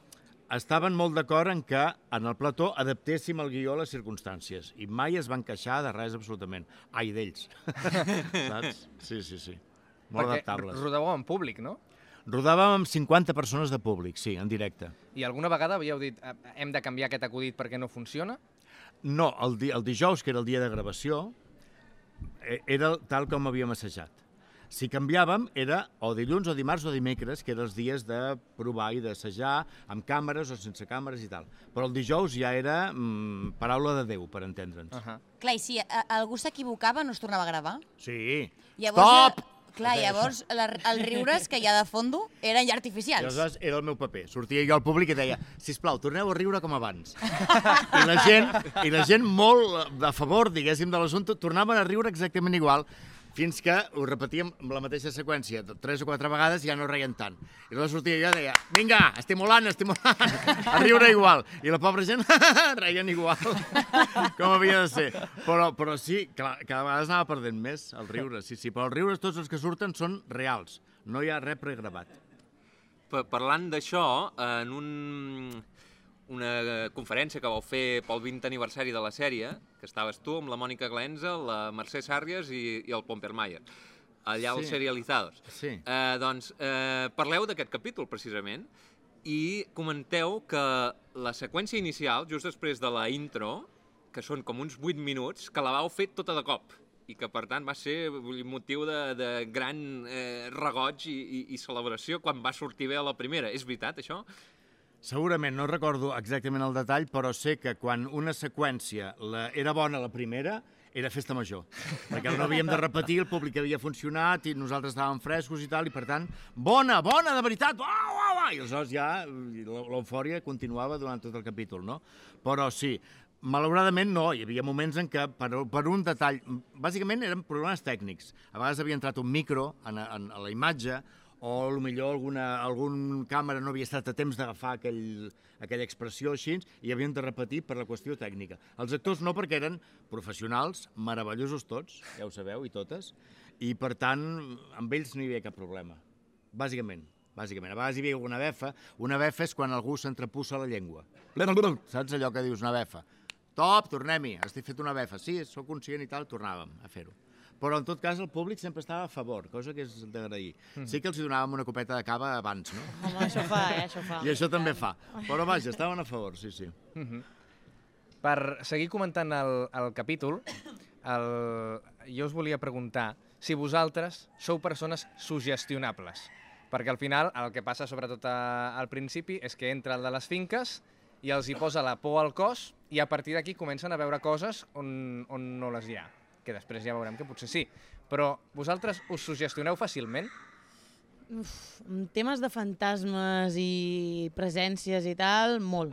estaven molt d'acord en que en el plató adaptéssim el guió a les circumstàncies i mai es van queixar de res absolutament. Ai, d'ells. Saps? Sí, sí, sí. Molt Perquè adaptables. rodàveu en públic, no? Rodàvem amb 50 persones de públic, sí, en directe. I alguna vegada havíeu dit "Eh, hem de canviar aquest acudit perquè no funciona? No, el, di el dijous, que era el dia de gravació, eh, era tal com havíem assajat. Si canviàvem, era o dilluns o dimarts o dimecres, que eren els dies de provar i d'assajar, amb càmeres o sense càmeres i tal. Però el dijous ja era mm, paraula de Déu, per entendre'ns. Uh -huh. Clar, i si a- algú s'equivocava, no es tornava a gravar? Sí. Llavors, Stop! Clar, llavors la, els riures que hi ha de fondo eren ja I artificials. aleshores era el meu paper. Sortia jo al públic i deia, sisplau, torneu a riure com abans. I la gent, i la gent molt a favor, diguéssim, de l'assumpte, tornaven a riure exactament igual fins que ho repetíem amb la mateixa seqüència tres o quatre vegades i ja no reien tant. I llavors sortia jo i deia, vinga, estimulant, estimulant, a riure igual. I la pobra gent reien igual, com havia de ser. Però, però sí, clar, cada vegada anava perdent més el riure, sí, sí. Però els riures, tots els que surten, són reals. No hi ha res pregravat. Pa- Parlant d'això, en un, una conferència que vau fer pel 20 aniversari de la sèrie, que estaves tu amb la Mònica Glenza, la Mercè Sàrries i, i el Pomper Mayer, allà als Sí. Serializados. Sí. Eh, doncs eh, parleu d'aquest capítol, precisament, i comenteu que la seqüència inicial, just després de la intro, que són com uns 8 minuts, que la vau fer tota de cop i que, per tant, va ser motiu de, de gran eh, regoig i, i, i celebració quan va sortir bé a la primera. És veritat, això? Segurament, no recordo exactament el detall, però sé que quan una seqüència la, era bona la primera, era festa major. Perquè no havíem de repetir, el públic havia funcionat i nosaltres estàvem frescos i tal, i per tant, bona, bona, de veritat, uau, uau, uau! I aleshores ja l'eufòria continuava durant tot el capítol, no? Però sí, malauradament no, hi havia moments en què per, per un detall, bàsicament eren problemes tècnics. A vegades havia entrat un micro en, en, a la imatge, o millor alguna, algun càmera no havia estat a temps d'agafar aquell, aquella expressió així i havien de repetir per la qüestió tècnica. Els actors no, perquè eren professionals, meravellosos tots, ja ho sabeu, i totes, i per tant, amb ells no hi havia cap problema, bàsicament. Bàsicament. A vegades hi havia alguna befa. Una befa és quan algú s'entrepussa la llengua. Saps allò que dius, una befa? Top, tornem-hi, estic fet una befa. Sí, sóc conscient i tal, tornàvem a fer-ho. Però en tot cas el públic sempre estava a favor, cosa que és d'agrair. Sí que els donàvem una copeta de cava abans, no? Home, això fa, eh? Això fa. I això també fa. Però vaja, estaven a favor, sí, sí. Per seguir comentant el, el capítol, el, jo us volia preguntar si vosaltres sou persones sugestionables. Perquè al final el que passa, sobretot a, al principi, és que entra el de les finques i els hi posa la por al cos i a partir d'aquí comencen a veure coses on, on no les hi ha. Que després ja veurem que potser sí. Però vosaltres us sugestioneu fàcilment? En temes de fantasmes i presències i tal, molt.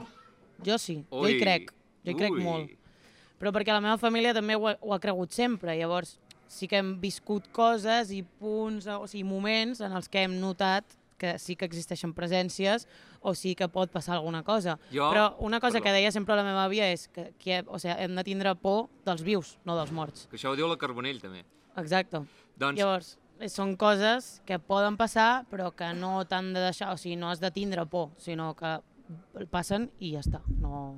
Jo sí, jo hi crec. Jo hi crec ui. molt. Però perquè la meva família també ho ha, ho ha cregut sempre. Llavors, sí que hem viscut coses i punts, o sigui, moments en els que hem notat que sí que existeixen presències o sí que pot passar alguna cosa. Jo- Però una cosa perdó. que deia sempre la meva àvia és que, que o sigui, hem de tindre por dels vius, no dels morts. Que això ho diu la Carbonell, també. Exacte. Doncs, Llavors, eh, són coses que poden passar, però que no t'han de deixar, o sigui, no has de tindre por, sinó que passen i ja està. No...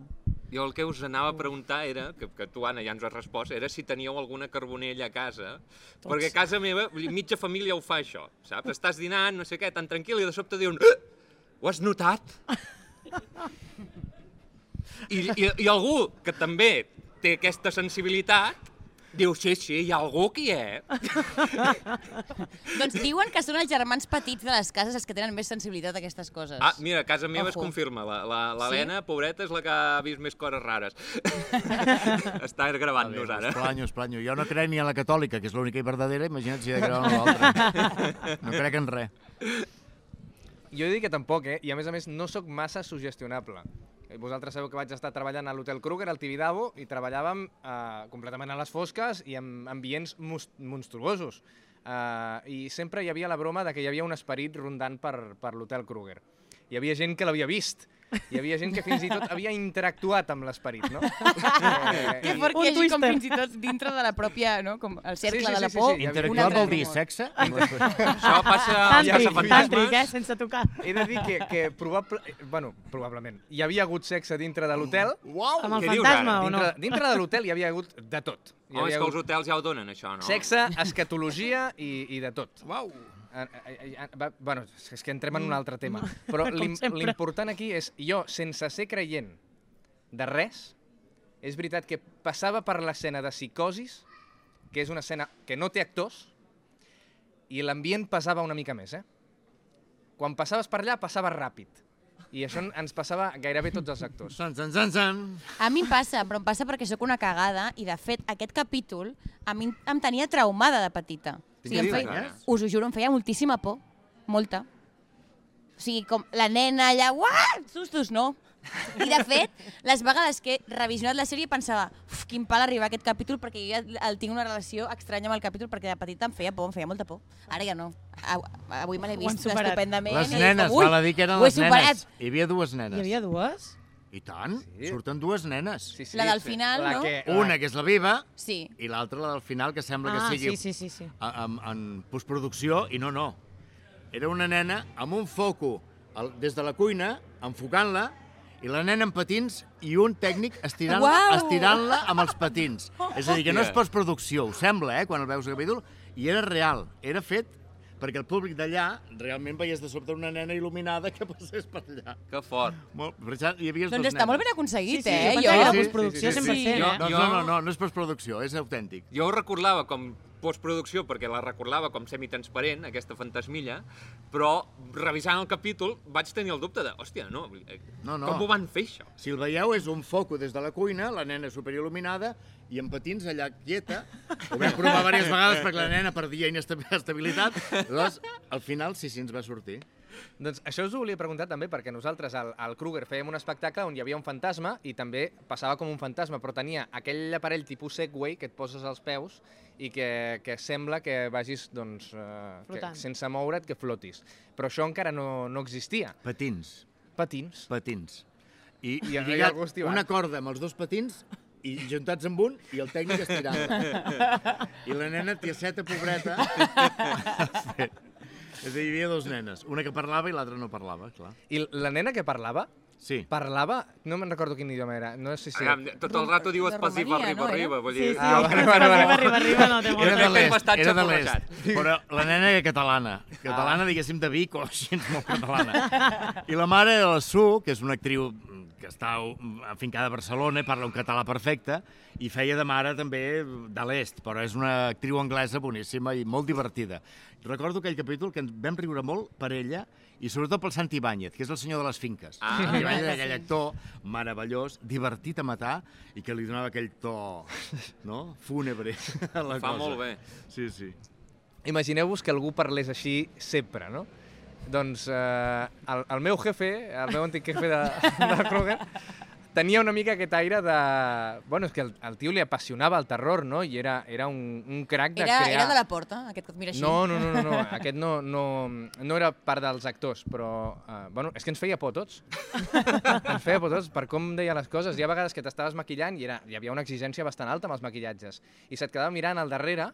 jo el que us anava a preguntar era, que, que tu, Anna, ja ens has respost, era si teníeu alguna carbonella a casa, perquè a casa meva, mitja família ho fa, això, saps? Estàs dinant, no sé què, tan tranquil, i de sobte diuen... "Ah! Ho has notat? I, i, I algú que també té aquesta sensibilitat diu, sí, sí, hi ha algú que hi és. Doncs diuen que són els germans petits de les cases els que tenen més sensibilitat a aquestes coses. Ah, mira, a casa meva es Ojo. confirma. La- la- L'Helena, Sí? pobreta, és la que ha vist més coses rares. Està gravant-nos ara. Us planyo, us planyo. Jo no crec ni en la catòlica, que és l'única i verdadera, imagina't si he de creure en l'altra. No crec en res. Jo he dit que tampoc, eh? I a més a més no sóc massa sugestionable. Vosaltres sabeu que vaig estar treballant a l'Hotel Kruger, al Tibidabo, i treballàvem eh, completament a les fosques i amb ambients monstruosos. Eh, I sempre hi havia la broma de que hi havia un esperit rondant per, per l'Hotel Kruger. Hi havia gent que l'havia vist. Hi havia gent que fins i tot havia interactuat amb l'esperit, no? Eh, Que que hi hagi com fins i tot dintre de la pròpia, no? Com el cercle Sí, sí, de la sí, sí, por. sí. Interactual vol dir sexe? Això passa als caçafantasmes. tàntric, eh? Sense tocar. He de dir que, que probable... bueno, probablement, hi havia hagut sexe dintre de l'hotel, Uau! Amb el fantasma o no? dintre, dintre de l'hotel hi havia hagut de tot. Hi Home, és que els hotels ja ho donen, això, no? sexe, escatologia i, i de tot. Uau! Bueno, és que entrem en un altre tema. Però l'im- sempre. l'important aquí és, jo, sense ser creient de res, és veritat que passava per l'escena de psicosis que és una escena que no té actors i l'ambient passava una mica més, eh? Quan passaves per allà, passava ràpid. I això en- ens passava gairebé tots els actors. San, san, san, san. A mi em passa, però em passa perquè sóc una cagada i, de fet, aquest capítol a mi em tenia traumada de petita. O sigui, em feia, ara? us ho juro, em feia moltíssima por. Molta. O sigui, com la nena allà, uah, sustos, no. I, de fet, les vegades que he revisionat la sèrie pensava uf, quin pal arribar a aquest capítol perquè jo ja el tinc una relació estranya amb el capítol perquè de petita em feia por, em feia molta por. Ara ja no. Avui me l'he vist estupendament. Les nenes, com, "Ui, val a dir que eren les nenes. superat. Hi havia dues Hi nenes. havia dues? I tant, Sí. surten dues nenes. Sí, sí, La del sí. final, la no? Que, Una, que és la viva, Sí. i l'altra, la del final, que sembla Ah, que sigui sí, sí, sí, sí. a- en, en postproducció, i no, no. Era una nena amb un foco al, des de la cuina, enfocant-la, i la nena amb patins i un tècnic estirant-la Uau! estirant-la amb els patins. És a dir, que no és postproducció, ho sembla, eh, quan el veus al capítol, i era real, era fet perquè el públic d'allà realment veies de sobte una nena il·luminada que passés per allà. Que fort. Molt, per això hi havia Doncs dos està molt nenes. ben aconseguit, Sí, sí, eh? jo Jo, pensava que era sí, postproducció sí, sí, 100%, sí. eh? No, Jo- no, no, no, no és postproducció, és autèntic. Jo ho recordava com postproducció perquè la recordava com semitransparent, aquesta fantasmilla, però revisant el capítol vaig tenir el dubte de, hòstia, no, No, no. com ho van fer això? Si el veieu, és un foco des de la cuina, la nena superil·luminada, i amb patins allà quieta. Ho vam provar diverses vegades perquè la nena perdia inestabilitat. Llavors, al final sí, sí ens va sortir. Doncs això us ho volia preguntar també, perquè nosaltres al, al Kruger fèiem un espectacle on hi havia un fantasma i també passava com un fantasma, però tenia aquell aparell tipus Segway que et poses als peus i que, que sembla que vagis doncs, eh, que, Flotant. sense moure't, que flotis. Però això encara no, no existia. Patins, Patins. patins. I, I- i lligat una corda amb els dos patins i juntats amb un i el tècnic estirant-la. I la nena, tiaseta, pobreta... és a dir, hi havia dos nenes, una que parlava i l'altra no parlava, clar. I la nena que parlava, Sí. parlava, no me'n recordo quin idioma era, no sé si... Aviam, tot el rato diu Romania, arriba, no, arriba, vull Sí, dir... sí. Ah, vale, arriba, vale, vale. arriba, arriba, no té molt Era de l'est, era de l'est. Però la nena era catalana. Catalana, diguéssim, de Vic o així, molt catalana. I la mare era la Su, que és una actriu que està afincada a Barcelona, parla un català perfecte, i feia de mare també de l'est, però és una actriu anglesa boníssima i molt divertida. Recordo aquell capítol que ens vam riure molt per ella i sobretot pel Santi Ibáñez, que és el senyor de les finques. Ah. Santi Ibáñez era aquell actor meravellós, divertit a matar i que li donava aquell to no? fúnebre a la Fa cosa. molt bé. Sí, sí. Imagineu-vos que algú parlés així sempre, no? Doncs eh, el, el meu jefe, el meu antic jefe de, de Kroger, tenia una mica aquest aire de... Bueno, és que el, el tio li apassionava el terror, no? I era, era un, un crac de Era, crear... era de la porta, aquest que et mira així. No, no, no, no, no. aquest no, no, no era part dels actors, però... Uh, bueno, és que ens feia por tots. ens feia por tots per com deia les coses. Hi ha vegades que t'estaves maquillant i era, hi havia una exigència bastant alta amb els maquillatges. I se't quedava mirant al darrere,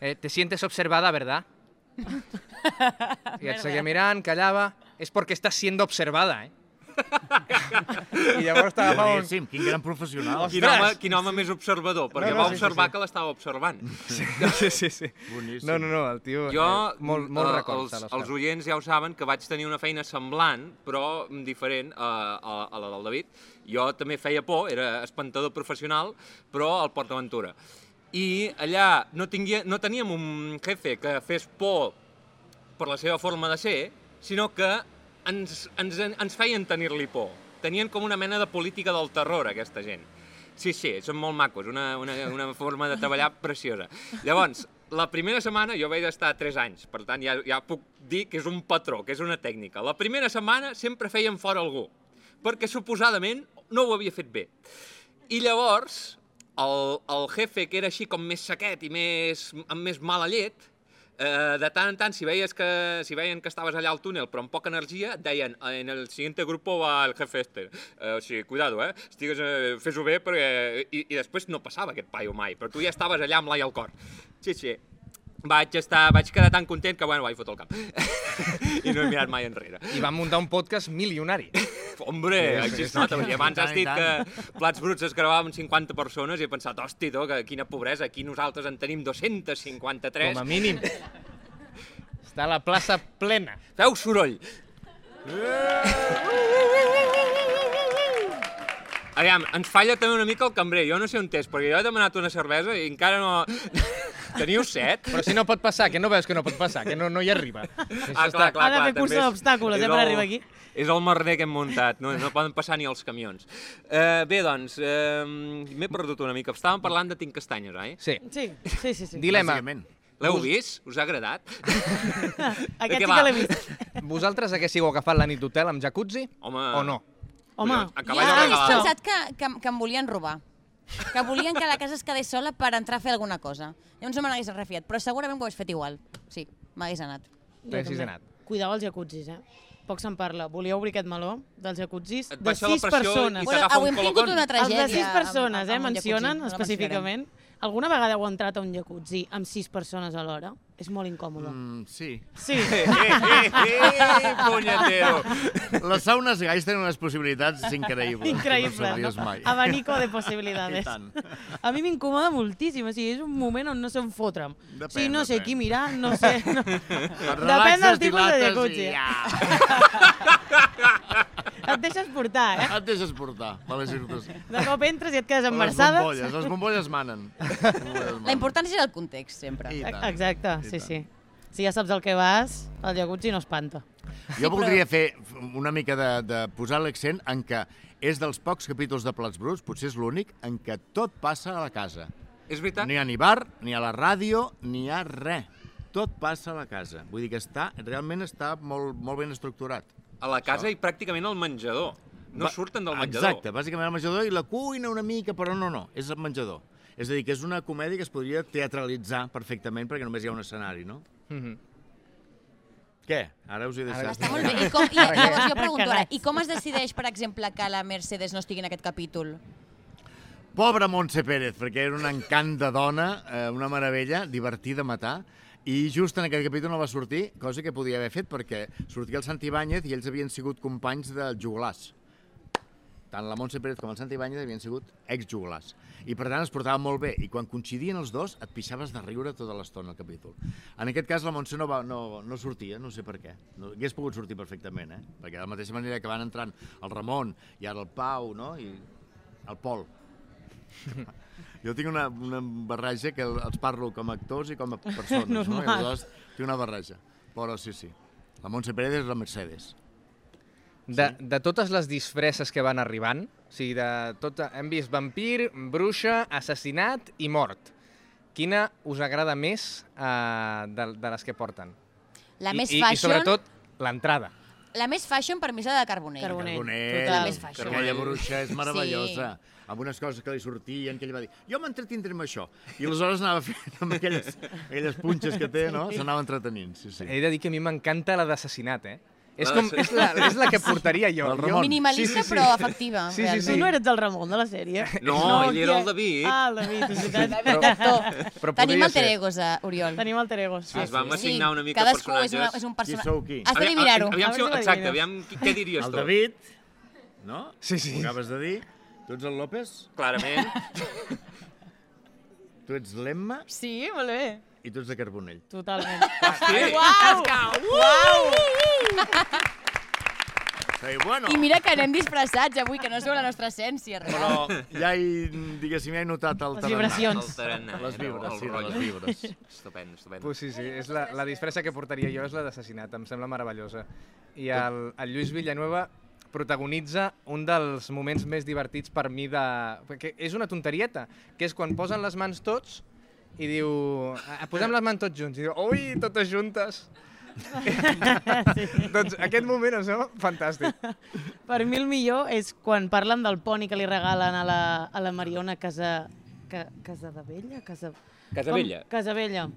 eh, te sientes observada, ¿verdad? I et seguia mirant, callava, és perquè estàs siendo observada, eh? I llavors t'agafava un... Boníssim, quin gran professional. Quin home, quin home més observador, perquè No, no, va sí, sí, observar sí. que l'estava observant. Sí, sí, sí. Boníssim. No, no, no, el tio... Jo, eh, molt, molt eh, records. els, l'Òscar. els oients ja ho saben, que vaig tenir una feina semblant, però diferent a, a, a la del David. Jo també feia por, era espantador professional, però al Port Aventura. I allà no, tinguia, no teníem un jefe que fes por per la seva forma de ser, sinó que ens, ens, ens feien tenir-li por. Tenien com una mena de política del terror, aquesta gent. Sí, sí, són molt macos, una, una, una forma de treballar preciosa. Llavors, la primera setmana jo vaig estar 3 anys, per tant ja, ja puc dir que és un patró, que és una tècnica. La primera setmana sempre feien fora algú, perquè suposadament no ho havia fet bé. I llavors, el, el jefe, que era així com més sequet i més, amb més mala llet, eh, de tant en tant, si veies que, si veien que estaves allà al túnel però amb poca energia, deien en el siguiente grupo va el jefe este. Eh, o sigui, cuidado, eh? Estigues, eh, fes-ho bé perquè... I, I després no passava aquest paio mai, però tu ja estaves allà amb l'ai al cor. Sí, sí. Vaig, estar, vaig quedar tan content que, bueno, vaig fotre el cap. I no he mirat mai enrere. I vam muntar un podcast milionari. Hombre, així es nota, perquè abans has dit que Plats Bruts es gravaven amb 50 persones i he pensat, hosti, tu, que quina pobresa, aquí nosaltres en tenim 253. Com a mínim. Està la plaça plena. Feu soroll! Aviam, ens falla també una mica el cambrer. Jo no sé on és, perquè jo he demanat una cervesa i encara no... Teniu set? Però si no pot passar, que no veus que no pot passar, que no, no hi arriba. Això Ah, està- clar, clar, Ha de clar. fer cursa d'obstacles, eh, per arribar aquí. És el merder que hem muntat, no, no poden passar ni els camions. Eh, bé, doncs, eh, m'he perdut una mica. Estàvem parlant de Tinc Castanyes, oi? Sí. Sí, sí, sí. sí. Dilema. Bàsicament. L'heu vist? Us ha agradat? Aquest sí que l'he vist. Vosaltres haguéssiu agafat la nit d'hotel amb jacuzzi Home. o no? Home, A cavall ja regalar. pensat que, que, que em volien robar. Que volien que la casa es quedés sola per entrar a fer alguna cosa. Llavors no me n'hagués refiat, però segurament ho hagués fet igual. Sí, m'hagués anat. T'haguessis anat. Cuidao els jacuzzis, eh? Poc se'n parla. Volia obrir aquest meló dels jacuzzis de sis persones. Bueno, avui un hem tingut una Els tragèdia. de sis persones, amb- eh? Mencionen jacuzzi, no la específicament. Alguna vegada heu entrat a un jacuzzi amb sis persones alhora? És molt incòmode. Mm, sí. Sí. Eh, eh, eh, punyetero. Les saunes gais tenen unes possibilitats increïbles. Increïble, No mai. Abanico de I possibilitats. tant. A mi m'incomoda moltíssim, o sigui, és un moment on no sé on fotre'm. o sigui, no sé depèn. qui mirar, no sé... No. Depèn del tipus de jacuzzi. i Ja. Et deixes portar, eh? Et deixes portar, per les circumstàncies. De cop entres i et quedes Les embarassada. bombolles, les bombolles manen. Les bombolles manen. La importància és el context, sempre. Exacte, sí, tant. sí. Si ja saps el que vas, el jacuzzi no espanta. Jo voldria fer una mica de, de posar l'accent en que és dels pocs capítols de Plats Bruts, potser és l'únic, en què tot passa a la casa. És veritat? No hi ha ni bar, ni a la ràdio, ni hi ha res. Tot passa a la casa. Vull dir que està, realment està molt, molt ben estructurat. A la casa i pràcticament al menjador. No Va- surten del menjador. Exacte, bàsicament el menjador i la cuina una mica, però no, no, és el menjador. És a dir, que és una comèdia que es podria teatralitzar perfectament perquè només hi ha un escenari, no? Mhm. Què? Ara us he deixat. Ara Està molt bé. I, com, i llavors jo pregunto ara, i com es decideix, per exemple, que la Mercedes no estigui en aquest capítol? Pobra Montse Pérez, perquè era un encant de dona, eh, una meravella, divertida a matar, i just en aquest capítol no va sortir, cosa que podia haver fet, perquè sortia el Santi Ibáñez i ells havien sigut companys del juglars. Tant la Montse Pérez com el Santi Ibáñez havien sigut ex-juglars. I per tant es portaven molt bé. I quan coincidien els dos et pixaves de riure tota l'estona al capítol. En aquest cas la Montse no, va, no, no sortia, no sé per què. No, hagués pogut sortir perfectament, eh? Perquè de la mateixa manera que van entrant el Ramon i ara el Pau, no? I el Pol. Jo tinc una, una barreja que els parlo com a actors i com a persones, no? I aleshores tinc una barreja. Però sí, sí. La Montse Pérez és la Mercedes. De, de totes les disfresses que van arribant, o sigui, de tot, hem vist vampir, bruixa, assassinat i mort. Quina us agrada més uh, de, de les que porten? La I, més i, fashion... I sobretot, l'entrada. La més fashion per mi és la de Carbonell. Carbonell. Carbonell, total. La més fashion. Aquella bruixa és meravellosa. Amb unes coses que li sortien, que ell va dir, jo m'entretindré amb això. I aleshores anava fent amb aquelles, aquelles punxes que té, no? S'anava entretenint, sí, sí. He de dir que a mi m'encanta la d'assassinat, eh? És, La com, és, la, és la que portaria jo. El jo. Minimalista, però efectiva, Sí, sí, sí. Tu no eres el Ramon de la sèrie? No, ell era el David. Ah, el David, és veritat. Actor. Però Tenim alter egos, uh, Oriol. Tenim alter ego. Sí, Es vam sí. assignar una mica cadascú és, personatges. una, és un Qui personatge. sou qui? Has Aviam- d'adivinar-ho. Aviam, si, A veure si exacte, aviam qui- què diries El tu. David, no? Sí, sí. Ho acabes de dir. Tu ets el López, Clarament. tu ets l'Emma Sí, molt bé. i tu ets de Carbonell. Totalment. Hosti. Uau! Sí, bueno, I mira que anem disfressats avui, que no és la nostra essència. però Real. ja he, diguéssim, ja he notat el Les tarannà. vibracions. El tarannà, Les no? vibres, sí, les vibres. Estupend, estupend. Pues sí, sí, és la, la disfressa que portaria jo és la d'assassinat, em sembla meravellosa. I el, el Lluís Villanueva protagonitza un dels moments més divertits per mi de... Perquè és una tonterieta, que és quan posen les mans tots i diu... "Ah, Posem les mans tots junts. I diu, ui, totes juntes. Doncs aquest moment em sembla fantàstic. Per mi el millor és quan parlen del poni que li regalen a la, a la Mariona Casa... Ca, casa de Vella? Casa... Casabella. Com? Casabella.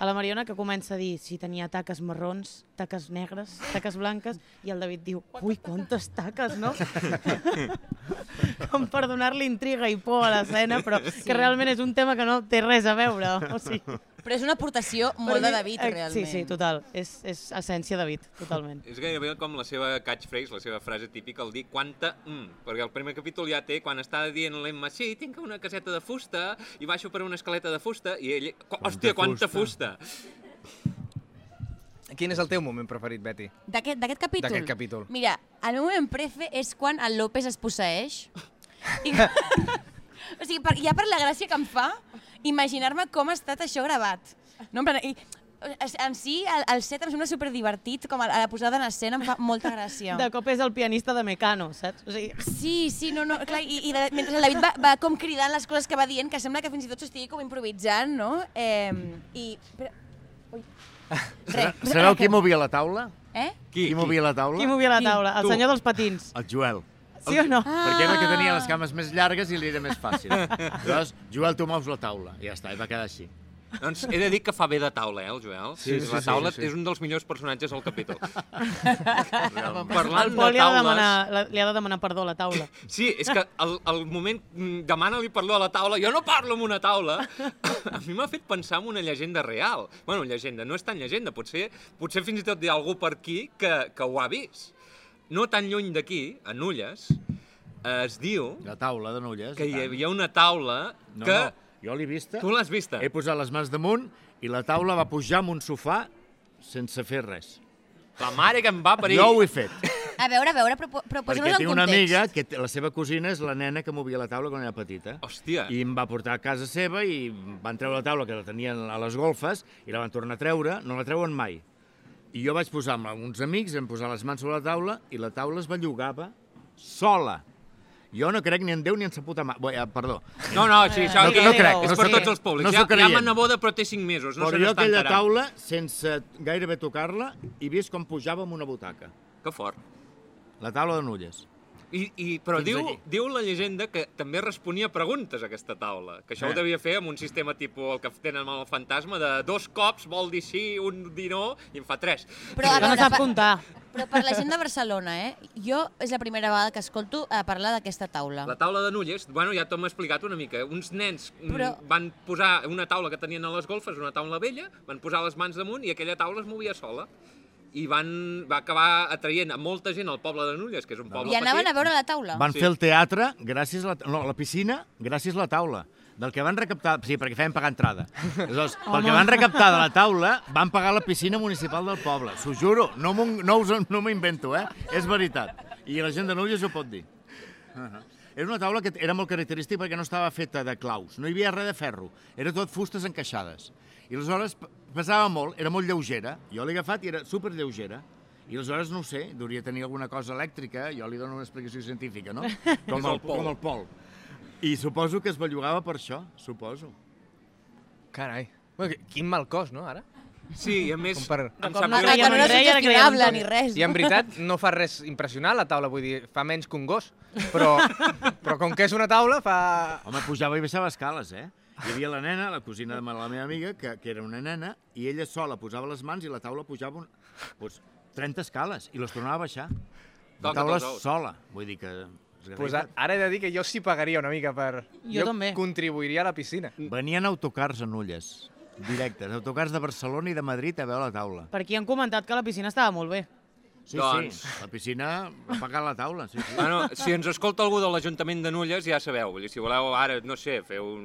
A la Mariona que comença a dir si tenia taques marrons, taques negres, taques blanques, i el David diu, ui, quantes taques, no? Com per donar-li intriga i por a l'escena, però Sí. que realment és un tema que no té res a veure. O sigui, Però és una aportació molt de mi- David, eh, realment. Sí, sí, total. És, és essència David, totalment. És gairebé com la seva catchphrase, la seva frase típica, el dir quanta mm, perquè el primer capítol ja té quan està dient l'Emma, sí, tinc una caseta de fusta i baixo per una escaleta de fusta i ell, "Qu- hòstia, quanta fusta. Quin és el teu moment preferit, Betty? D'aquest d'aquest capítol? D'aquest capítol. Mira, el meu moment prefe és quan el López es posseeix I, o sigui, per, ja per la gràcia que em fa imaginar-me com ha estat això gravat. No, en, plan, i, en si, el, el set em sembla superdivertit, com a, a la posada en escena em fa molta gràcia. De cop és el pianista de Mecano, saps? O sigui, Sí, sí, no, no, clar, i, i de, mentre el David va, va com cridant les coses que va dient, que sembla que fins i tot s'estigui com improvisant, no? Eh, I... Però, ui. Sabeu qui movia la taula? Eh? Qui, movia la taula? qui movia la Qui? taula? El Tu. senyor dels patins. El Joel. Sí o no? Ah. Perquè era el que tenia les cames més llargues i li era més fàcil. Llavors, Joel, tu mous la taula. I ja està, i va quedar així. Doncs he de dir que fa bé de taula, eh, el Joel? Sí, sí, la sí, taula sí, sí. és un dels millors personatges del capítol. El Parlant Pol de li ha, de taules... demanar, li ha de demanar perdó a la taula. Sí, és que el, el moment mm, demana-li perdó a la taula, jo no parlo amb una taula, a mi m'ha fet pensar en una llegenda real. Bueno, llegenda, no és tan llegenda, potser, potser fins i tot hi ha algú per aquí que, que ho ha vist. No tan lluny d'aquí, a Nulles, es diu La taula de Nulles. que hi havia una taula No, que... no, jo l'he vista. Tu l'has vista? He posat les mans damunt i la taula va pujar amb un sofà sense fer res. La mare que em va parir. Jo ho he fet, A veure, a veure, però, però perquè posem-nos en tinc una context. amiga que la seva cosina és la nena que movia la taula quan era petita. Hòstia. I em va portar a casa seva i van treure la taula que la tenien a les golfes i la van tornar a treure, no la treuen mai. I jo vaig posar amb uns amics, vam posar les mans sobre la taula i la taula es bellugava sola. Jo no crec ni en Déu ni en sa puta mà. Bé, eh, perdó. No, no, sí, això No, que no crec, és per tots els públics. no ja, ja creient. ma neboda, però té 5 mesos, no Però jo aquella taula, sense gairebé tocar-la, he vist com pujava amb una butaca. Que fort. La taula de Nulles. I, i, però Fins diu, aquí. diu la llegenda que també responia preguntes a aquesta taula, que això Eh. ho devia fer amb un sistema tipus el que tenen amb el fantasma, de dos cops vol dir sí, un dir no, i en fa tres. Però, a Que no veure, sap comptar. Però per la gent de Barcelona, eh? Jo és la primera vegada que escolto a parlar d'aquesta taula. La taula de Nulles, bueno, ja t'ho hem explicat una mica. Uns nens mm, Però- van posar una taula que tenien a les golfes, una taula vella, van posar les mans damunt i aquella taula es movia sola. I van, va acabar atraient a molta gent al poble de Nulles, que és un poble I anaven petit. a veure la taula. Van Sí. fer el teatre gràcies a la... No, la piscina gràcies a la taula. Del que van recaptar... Sí, perquè feien pagar entrada. Aleshores, pel que van recaptar de la taula, van pagar la piscina municipal del poble. S'ho juro, no m'ho no us- no invento, eh? És veritat. I la gent de Nulles ho pot dir. Uh -huh. Era una taula que era molt característica perquè no estava feta de claus, no hi havia res de ferro, era tot fustes encaixades. I aleshores pesava molt, era molt lleugera, jo l'he agafat i era super lleugera. I aleshores, no ho sé, hauria tenir alguna cosa elèctrica, jo li dono una explicació científica, no? Com És el pol. com el pol. I suposo que es bellugava per això, suposo. Carai. Bueno, quin mal cos, no, ara? Sí, i a més, Com per- em com sap greu. creiem que no sugestionable tot. ni res. I en no? veritat no fa res impressionant la taula, vull dir, fa menys que un gos. Però, però com que és una taula, fa... Home, pujava i baixava escales, eh? Hi havia la nena, la cosina de la meva amiga, que, que era una nena, i ella sola posava les mans i la taula pujava un, doncs, 30 escales i les tornava a baixar. La taula sola, vull dir que... es Pues garrifa. ara he de dir que jo sí pagaria una mica per... Jo també. contribuiria a la piscina. Venien autocars a Nulles, directes, autocars de Barcelona i de Madrid a veure la taula. Per aquí han comentat que la piscina estava molt bé. Sí, Doncs- sí, la piscina va pagar la taula, sí, sí. Bueno, si ens escolta algú de l'Ajuntament de Nulles, ja sabeu, si voleu ara, no sé, fer un,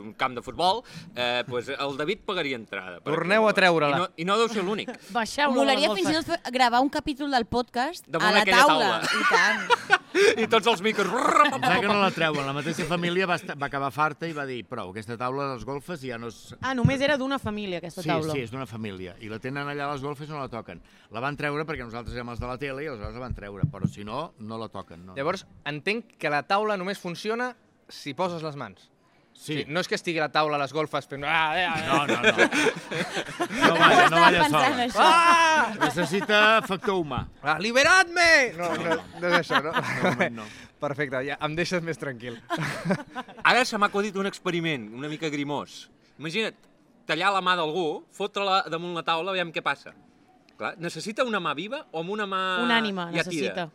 un camp de futbol, eh, pues el David pagaria entrada. Torneu a treure-la. I no, I no deu ser l'únic. Baixeu-la. Molaria fins i tot gravar un capítol del podcast Damunt a la taula. taula. I tant. I tots els micros... Em que no la treuen. La mateixa família va, estar, va acabar farta i va dir prou, aquesta taula de les golfes ja no és... Ah, només era d'una família, aquesta Sí, taula. sí, és d'una família. I la tenen allà a les golfes i no la toquen. La van treure perquè nosaltres érem els de la tele i aleshores la van treure, però si no, no la toquen. No. Llavors, entenc que la taula només funciona si poses les mans. sí. No és que estigui la taula a les golfes fent... Ah, ah, ah. No, no, no. No balla, no balla això. Ah! Necessita factor humà. ah Liberadme! No, no, no és això, no? De moment no. Perfecte, ja em deixes més tranquil. Ara se m'ha acudit un experiment una mica grimós. Imagina't, tallar la mà d'algú, fotre-la damunt la taula, veiem què passa. Clar, necessita una mà viva o amb una mà Una ànima, ja necessita. tira?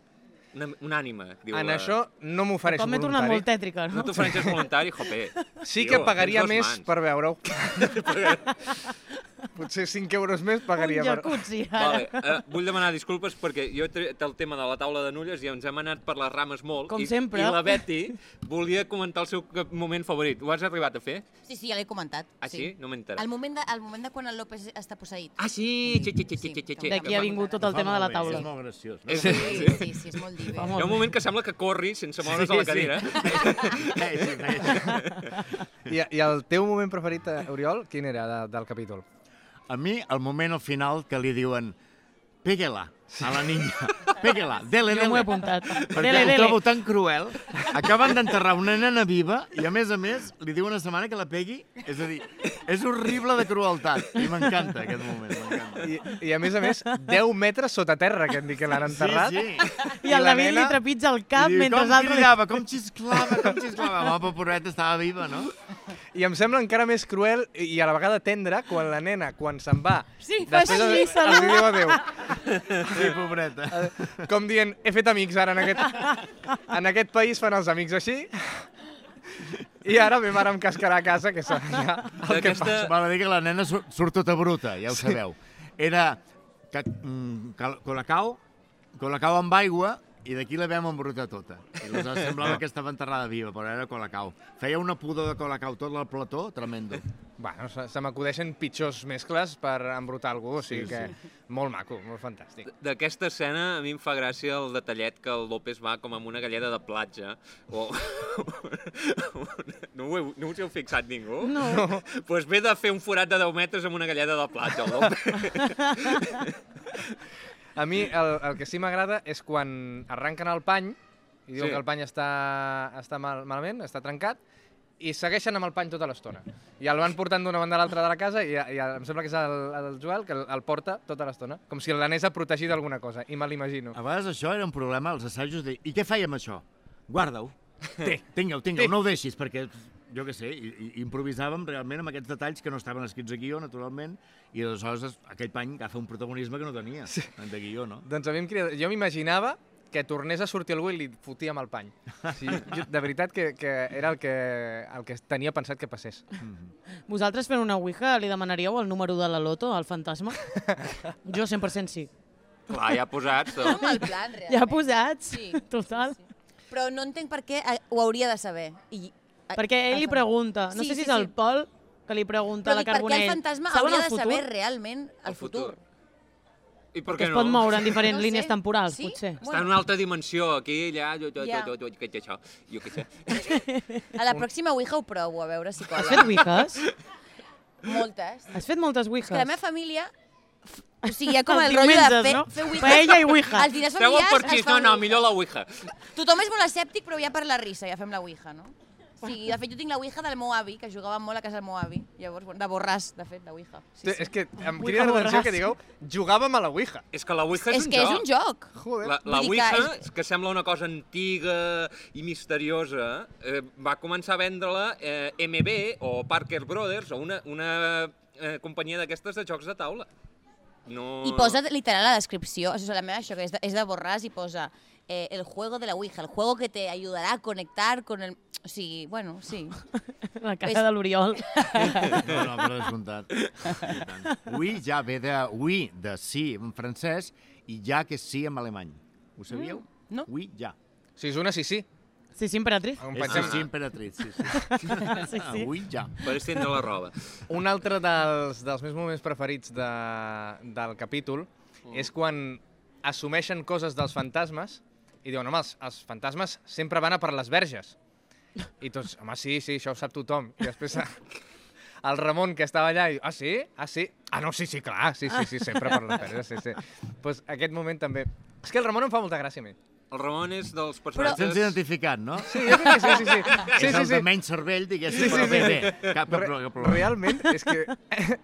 Una, una ànima, diu En la... això no m'ofereixo Com m'he tornat molt voluntari. tètrica, No no? t'ofereixes voluntari, jope. Sí Tio, que pagaria més mans. per veure-ho. Potser 5 euros més pagaria Un per... jacuzzi, Vale, ara. uh, vull demanar disculpes perquè jo he tret el tema de la taula de nulles i ens hem anat per les rames molt. Com i, sempre. I la Betty volia comentar el seu moment favorit. Ho has arribat a fer? Sí, sí, ja l'he comentat. Ah, sí? No m'he enterat. El moment, de, el moment de quan el López està posseït. Ah, sí! Sí, sí, sí, sí, sí, sí. D'aquí ha vingut tot el tema de la taula. És molt graciós. No? Sí, sí. sí, sí, és molt divi. Fa Hi ha un moment que sembla que corri sense moure's Sí, de la sí. cadira. Sí, sí, sí. I, I el teu moment preferit, eh, Oriol, quin era de, del capítol? A mi, el moment al final que li diuen Péguela a la niña. Péguela, dele, Jo dele. m'ho he apuntat. Perquè Dele, ho dele. trobo tan cruel. Acaben d'enterrar una nena viva i, a més a més, li diu una setmana que la pegui. És a dir, és horrible de crueltat. I m'encanta aquest moment, m'encanta. I, I a més a més, 10 metres sota terra, que hem dit que l'han enterrat. Sí, sí. I el la David li nena- trepitja el cap I diu, mentre com l'altre... li- cridava, com xisclava, com xisclava. Home, pobreta, estava viva, no? I em sembla encara més cruel i a la vegada tendre quan la nena, quan se'n va, Sí, fa després així, saluda. els diu adéu. Sí, pobreta. Com dient, he fet amics ara en aquest, en aquest país fan els amics així. I ara me mare em cascarà a casa, que serà ja el que D'aquesta- passa. Val a dir que la nena sur- surt tota bruta, ja ho sabeu. Era ca, mm, cal- colacao, colacao amb aigua, i d'aquí la vam embrutar tota. I aleshores semblava que estava enterrada viva, però era colacao. Feia una pudor de colacao tot el plató, tremendo. Bueno, se, se m'acudeixen pitjors mescles per embrutar algú, o sigui Sí, que molt maco, molt fantàstic. D'aquesta escena a mi em fa gràcia el detallet que el López va com amb una galleda de platja. O... no, ho heu, no us heu fixat ningú? No. Doncs pues ve de fer un forat de 10 metres amb una galleda de platja, el López. A mi el, el que sí m'agrada és quan arrenquen el pany i diuen Sí. que el pany està, està mal, malament, està trencat, i segueixen amb el pany tota l'estona. I el van portant d'una banda a l'altra de la casa i, i em sembla que és el, el Joel que el, el porta tota l'estona, com si l'anés a protegir d'alguna cosa, i me l'imagino. A vegades això era un problema, als assajos, de i què fèiem això? Guarda-ho. Té, tingueu, tingueu, no ho deixis, perquè jo què sé, i, i, improvisàvem realment amb aquests detalls que no estaven escrits a guió, naturalment, i aleshores es- aquell pany agafa un protagonisme que no tenia sí. de guió, no? Doncs a mi em crida... Jo m'imaginava que tornés a sortir algú i li fotia amb el pany. Sí, jo, de veritat que, que era el que, el que tenia pensat que passés. Vosaltres fent una ouija li demanaríeu el número de la loto al fantasma? Jo 100% sí. Clar, ja posats. No Tot. amb el plan, realment. Ja posats, Sí. total. Però no entenc per què eh, ho hauria de saber. I, Perquè ell li el- pregunta, no Sí, sé si sí, és el sí. Pol que li pregunta Però a la dic, Carbonell. el fantasma "Saben hauria el de futur?" saber realment el, futur? I per Que què es no? pot moure en diferents No sé. línies temporals, Sí? potser. Està en una altra dimensió, aquí, allà, jo, jo, Ja. jo, jo, jo, jo, jo, jo què sé. A la pròxima Ouija ho provo, a veure si Has cola. fet ouijas? Moltes. Has fet moltes ouijas? És que la meva família... O sigui, hi ha com Els el rotllo de fer, no? fer ouija. Paella i ouija. Els el familiars parxís, es fa no, no, millor la Ouija. Tothom és molt escèptic, però ja per la risa ja fem la ouija, no? O sigui, de fet, jo tinc la ouija del meu avi, que jugava molt a casa del meu avi. Llavors, bueno, de borràs, de fet, la ouija. Sí, Sí, sí. És que em Ouija crida l'atenció que digueu jugàvem a la Ouija. És que la Ouija és, És que és un joc. Joder. La, la dir que Ouija, és- que sembla una cosa antiga i misteriosa, eh, va començar a vendre-la eh, MB o Parker Brothers o una, una eh, companyia d'aquestes de jocs de taula. No... I posa literal la descripció, o sigui, la meva això, que és de, és de borràs, i posa eh, el juego de la Ouija, el juego que te ayudará a conectar con el... O sigui, bueno, sí. La cara És- de l'Oriol. No, no, per descomptat. I tant. Oui ja ve de oui, de sí en francès, i ja que sí en alemany. Ho sabíeu? Mm, no. Oui, ja. Si és una, sí, sí. Sí, sí, emperatriz. Pensem- sí, sí, emperatriz, sí, sí. Sí, sí. Oui, ja. Per estendre la roba. Un altre dels, dels meus moments preferits de, del capítol Mm. és quan assumeixen coses dels fantasmes i diuen, home, els, els fantasmes sempre van a per les verges. I tots, home, sí, sí, això ho sap tothom. I després el Ramon, que estava allà, i diu, ah, sí? Ah, sí? Ah, no, sí, sí, clar, sí, sí, sí, sempre per les verges, sí, sí. Pues aquest moment també... És que el Ramon em fa molta gràcia a mi. El Ramon és dels Ens personatges... Sents identificat, no? Sí, jo crec que sí, sí, sí. sí, és sí, el sí. de menys cervell, diguéssim, Sí, sí, però bé, sí. bé. Cap Re problema. cap problema. realment, és que...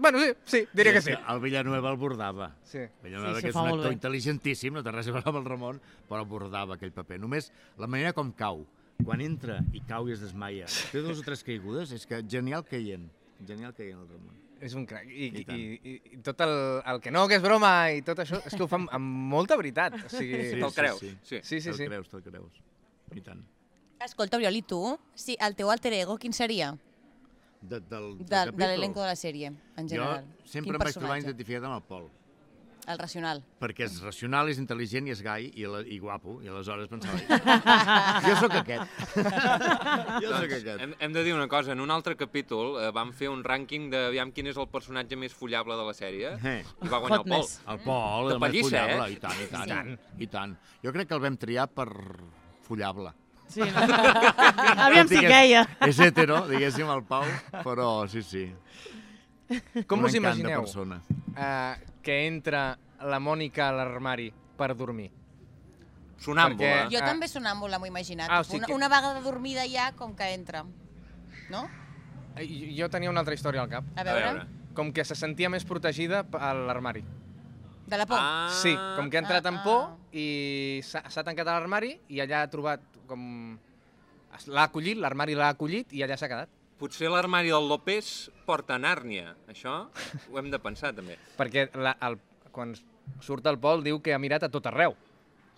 bueno, sí, sí, diria que sí. El Villanueva el bordava. Sí. Villanueva, Sí, que és un actor intel·ligentíssim, no té res a veure amb el Ramon, però bordava aquell paper. Només la manera com cau, quan entra i cau i es desmaia, té dos o tres caigudes, és que genial caient. Genial caient el Ramon. És un crac. I, I i, i, i tot el, el que no, que és broma i tot això, és que ho fa amb, amb molta veritat. O sigui, Sí, te'l creus. Sí, Sí. sí, sí. te'l sí. creus, te'l creus. I tant. Escolta, Oriol, i tu? Sí, el teu alter ego, quin seria? De, del, del De, capítol. de l'elenco de la sèrie, en general. Jo sempre Quin em vaig trobar identificat amb el Pol, El racional. perquè és racional, és intel·ligent i és gai i, la, i guapo, i aleshores pensava... jo sóc aquest. jo sóc aquest. Hem, hem de dir una cosa, en un altre capítol eh, vam fer un rànquing de aviam quin és el personatge més follable de la sèrie Eh. i va guanyar el Pol. Hotness. El Pol, De el més follable, eh? i tant, i tant, Sí. i tant, i tant. Jo crec que el vam triar per follable. Sí, no? Aviam si queia. És hetero, diguéssim, el Pau, però sí, sí. Com un us imagineu persona. uh, que entra la Mònica a l'armari per dormir? Sonàmbula. Perquè- Jo Ah. també sonàmbula m'ho he imaginat. Ah, o sigui una, que- una vaga de dormida ja com que entra. No? Eh, Jo tenia una altra història al cap. A A veure. veure. Com que se sentia més protegida a l'armari. De la por. Ah, Sí, com que ha entrat ah, en por ah. i s'ha tancat a l'armari i allà ha trobat com... L'ha acollit, l'armari l'ha acollit i allà s'ha quedat. Potser l'armari del López porta a Nàrnia. Això ho hem de pensar, també. Perquè la, el, quan surt el Pol diu que ha mirat a tot arreu.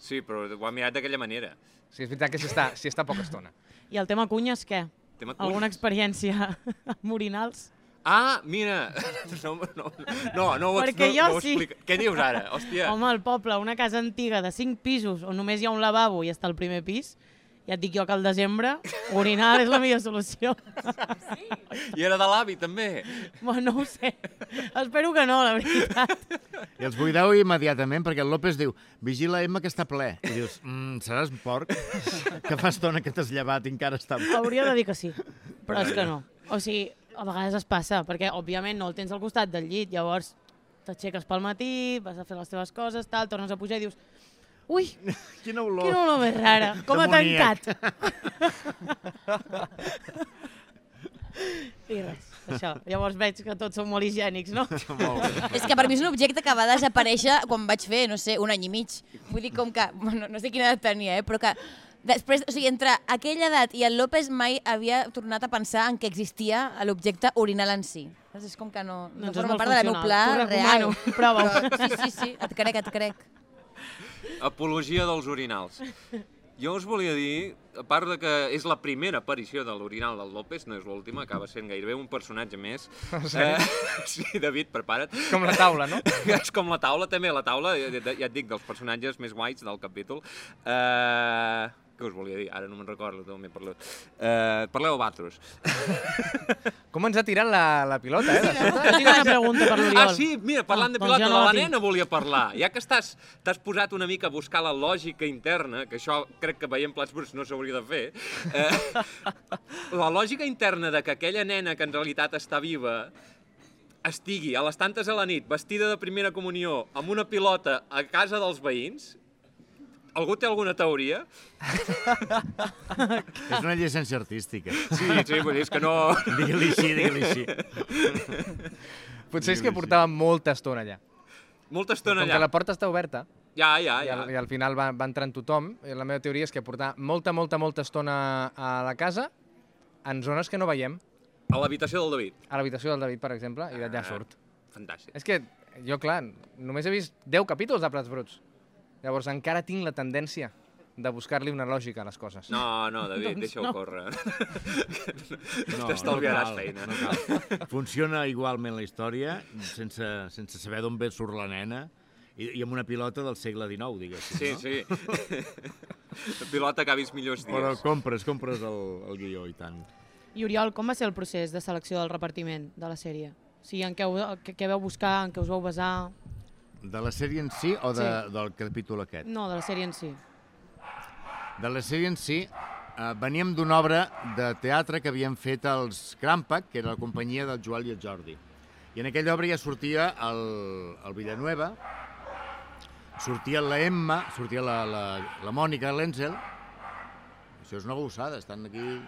Sí, però ho ha mirat d'aquella manera. Sí, és veritat que s'hi està, s'hi està poca estona. I el tema cunyes, què? Tema Alguna cunyes. experiència amb orinals? Ah, mira! No, no, no, no ho, Perquè no, jo no ho sí. explica. Què dius ara? Hòstia. Home, al poble, una casa antiga de 5 pisos on només hi ha un lavabo i està al primer pis, ja et dic jo que al desembre orinar és la millor solució. I era de l'avi, també. bueno, no ho sé. Espero que no, la veritat. I els buideu immediatament, perquè el López diu vigila, Emma, que està ple. I dius, mm, seràs un porc? que fa estona que t'has llevat i encara està ple. Hauria de dir que sí, però és que no. O sigui, a vegades es passa, perquè òbviament no el tens al costat del llit, llavors t'aixeques pel matí, vas a fer les teves coses, tal, tornes a pujar i dius ui, Quina olor. quina olor més rara, com ha tancat. I res, això. Llavors veig que tots són molt higiènics, no? Molt bé. És que per mi és un objecte que va desaparèixer quan vaig fer, no sé, un any i mig. Vull dir, com que, bueno, no sé quina edat tenia, eh, però que després, o sigui, entre aquella edat i el López mai havia tornat a pensar en que existia l'objecte orinal en si. És com que no, no Doncs és forma part del meu funcional. pla real. Prova-ho. Però, sí, sí, sí, et crec, et crec. Apologia dels orinals. Jo us volia dir, a part de que és la primera aparició de l'orinal del López, no és l'última, acaba sent gairebé un personatge més. Eh, sí, David, prepara't. Com la taula, no? és com la taula, també, la taula, ja ja et dic, dels personatges més guais del capítol. Eh, què us volia dir? Ara no me'n recordo, també parleu. Eh, parleu d'altres. Com ens ha tirat la, la pilota, eh? sobte? Jo tinc una pregunta per l'Oriol. Ah, sí, mira, parlant Ah, de doncs pilota, jo de no la, la nena volia parlar. Ja que estàs t'has posat una mica a buscar la lògica interna, que això crec que veient plats bruts no s'hauria de fer, eh, la lògica interna de que aquella nena que en realitat està viva estigui a les tantes a la nit, vestida de primera comunió, amb una pilota a casa dels veïns, algú té alguna teoria? És una llicència artística. Sí, sí, vull dir, és que no... Digue-li així, digue-li així. Potser és que portava molta estona allà. Molta estona Com que allà. la porta està oberta Ja, ja, i ja. al, i al final va, va entrant tothom, i la meva teoria és que portar molta, molta, molta estona a la casa en zones que no veiem. A l'habitació del David. A l'habitació del David, per exemple, i d'allà Ah. surt. Fantàstic. És que jo, clar, només he vist 10 capítols de Plats Bruts. Llavors encara tinc la tendència de buscar-li una lògica a les coses. No, no, David, Doncs deixa-ho no. córrer. No, T'estalviaràs no cal, feina. No cal. Funciona igualment la història, sense, sense saber d'on ve surt la nena, i, i amb una pilota del segle XIX, diguéssim. Sí, no? sí. Pilota que ha vist millors dies. Però compres, compres el, el guió, i tant. I Oriol, com va ser el procés de selecció del repartiment de la sèrie? O sigui, en què, què, què vau buscar, en què us vau basar? De la sèrie en si o de, Sí. del capítol aquest? No, de la sèrie en si. De la sèrie en si, eh, veníem d'una obra de teatre que havien fet els Crampac, que era la companyia del Joel i el Jordi. I en aquella obra ja sortia el, el Villanueva, sortia la Emma, sortia la, la, la Mònica l'Enzel. Això és una gossada, estan aquí...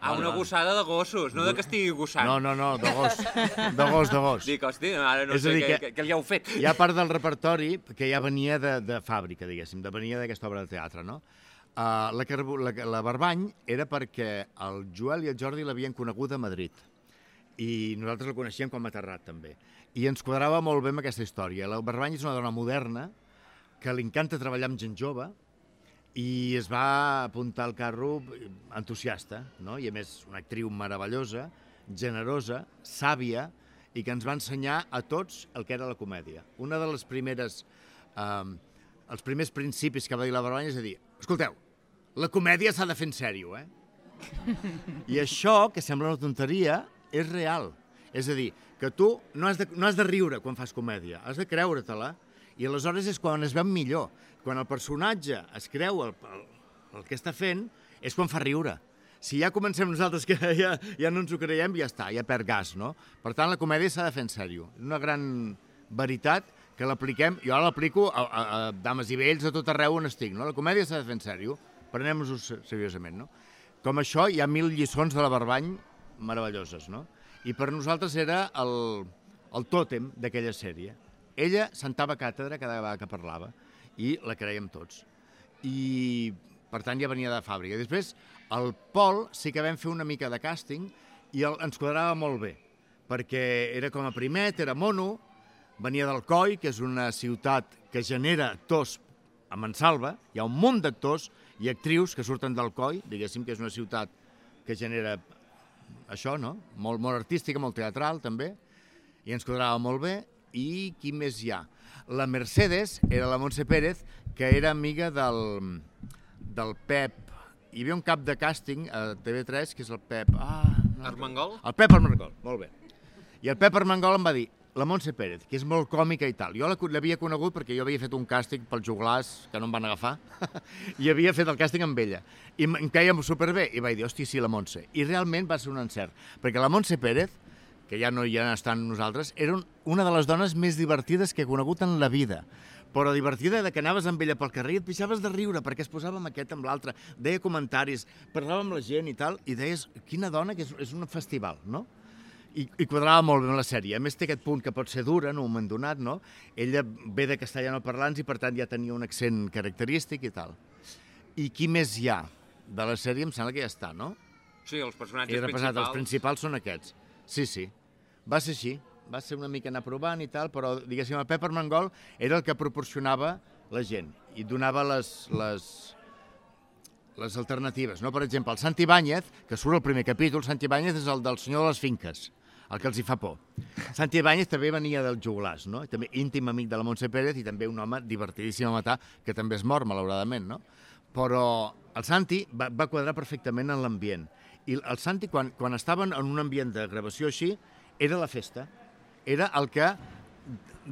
Ah, una gossada de gossos, no de que estigui gossant. No, no, no, de gos, de gos, de gos. Dic, hosti, ara no És a sé dir què, que- què, què li heu fet. Hi ha part del repertori que ja venia de, de fàbrica, diguéssim, de venia d'aquesta obra de teatre, no? Uh, la, Carbo- la, la Barbany era perquè el Joel i el Jordi l'havien conegut a Madrid i nosaltres el coneixíem com a Terrat, també. I ens quadrava molt bé amb aquesta història. La Barbany és una dona moderna que li encanta treballar amb gent jove i es va apuntar al carro entusiasta, no? i a més una actriu meravellosa, generosa, sàvia, i que ens va ensenyar a tots el que era la comèdia. Una de les primeres, eh, els primers principis que va dir la Barbanya és a dir, escolteu, la comèdia s'ha de fer en sèrio, eh? I això, que sembla una tonteria, és real. És a dir, que tu no has de, no has de riure quan fas comèdia, has de creure-te-la, i aleshores és quan es veu millor. Quan el personatge es creu el, el, el que està fent, és quan fa riure. Si ja comencem nosaltres que ja, ja no ens ho creiem, ja està, ja perd gas, no? Per tant, la comèdia s'ha de fer en sèrio. Una gran veritat que l'apliquem, jo l'aplico a, a, a dames i vells a tot arreu on estic, no? La comèdia s'ha de fer en sèrio, prenem-nos-ho seriosament, no? Com això, hi ha mil lliçons de la Barbany meravelloses, no? I per nosaltres era el, el tòtem d'aquella sèrie. Ella sentava càtedra cada vegada que parlava i la creiem tots. I, per tant, ja venia de fàbrica. Després, el Pol sí que vam fer una mica de càsting i el, ens quadrava molt bé, perquè era com a primet, era mono, venia del Coi, que és una ciutat que genera actors a Mansalva, hi ha un munt d'actors i actrius que surten del Coi, diguéssim que és una ciutat que genera això, no? Molt, molt artística, molt teatral, també, i ens quadrava molt bé. I qui més hi ha? La Mercedes era la Montse Pérez, que era amiga del, del Pep. Hi havia un cap de càsting a TV3, que és el Pep... Ah, no, Armengol? El Pep Armengol, molt bé. I el Pep Armengol em va dir, la Montse Pérez, que és molt còmica i tal. Jo la- l'havia conegut perquè jo havia fet un càsting pel juglars, que no em van agafar, i havia fet el càsting amb ella. I em queia superbé, i vaig dir, hòstia, sí, la Montse. I realment va ser un encert, perquè la Montse Pérez, que ja no hi ha estan nosaltres, era un, una de les dones més divertides que he conegut en la vida però divertida de que anaves amb ella pel carrer i et pixaves de riure perquè es posava amb aquest amb l'altre, deia comentaris, parlava amb la gent i tal, i deies, quina dona, que és, és un festival, no? I, i quadrava molt bé amb la sèrie. A més, té aquest punt que pot ser dura en un moment donat, no? Ella ve de castellano parlants i, per tant, ja tenia un accent característic i tal. I qui més hi ha de la sèrie? Em sembla que ja està, no? Sí, els personatges He repassat, principals. els principals són aquests. Sí, sí. Va ser així. Va ser una mica anar provant i tal, però, diguéssim, el Pep Armengol era el que proporcionava la gent i donava les, les, les alternatives. No? Per exemple, el Santi Báñez, que surt al primer capítol, Santi Báñez és el del senyor de les finques, el que els hi fa por. Santi Báñez també venia del juglars, no? I també íntim amic de la Montse Pérez i també un home divertidíssim a matar, que també és mort, malauradament, no? Però el Santi va, va quadrar perfectament en l'ambient. I el Santi, quan, quan estaven en un ambient de gravació així, era la festa. Era el que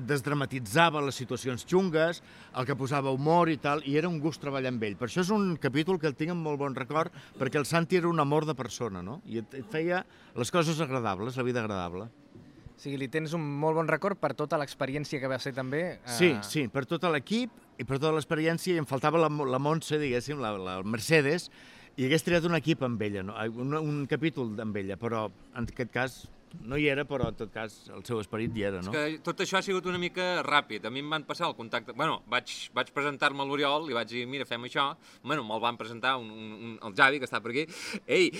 desdramatitzava les situacions xungues, el que posava humor i tal, i era un gust treballar amb ell. Per això és un capítol que el tinc amb molt bon record, perquè el Santi era un amor de persona, no? I et, et feia les coses agradables, la vida agradable. O sigui, li tens un molt bon record per tota l'experiència que va ser també... eh, Sí, sí, per tot l'equip i per tota l'experiència, i em faltava la, la Montse, diguéssim, la, la Mercedes, i hagués triat un equip amb ella, no? Un, un capítol amb ella, però en aquest cas no hi era, però en tot cas el seu esperit hi era, És no? que tot això ha sigut una mica ràpid. A mi em van passar el contacte... Bueno, vaig, vaig presentar-me a l'Oriol i vaig dir, mira, fem això. Bueno, me'l van presentar un, un, un, el Javi, que està per aquí. Ei!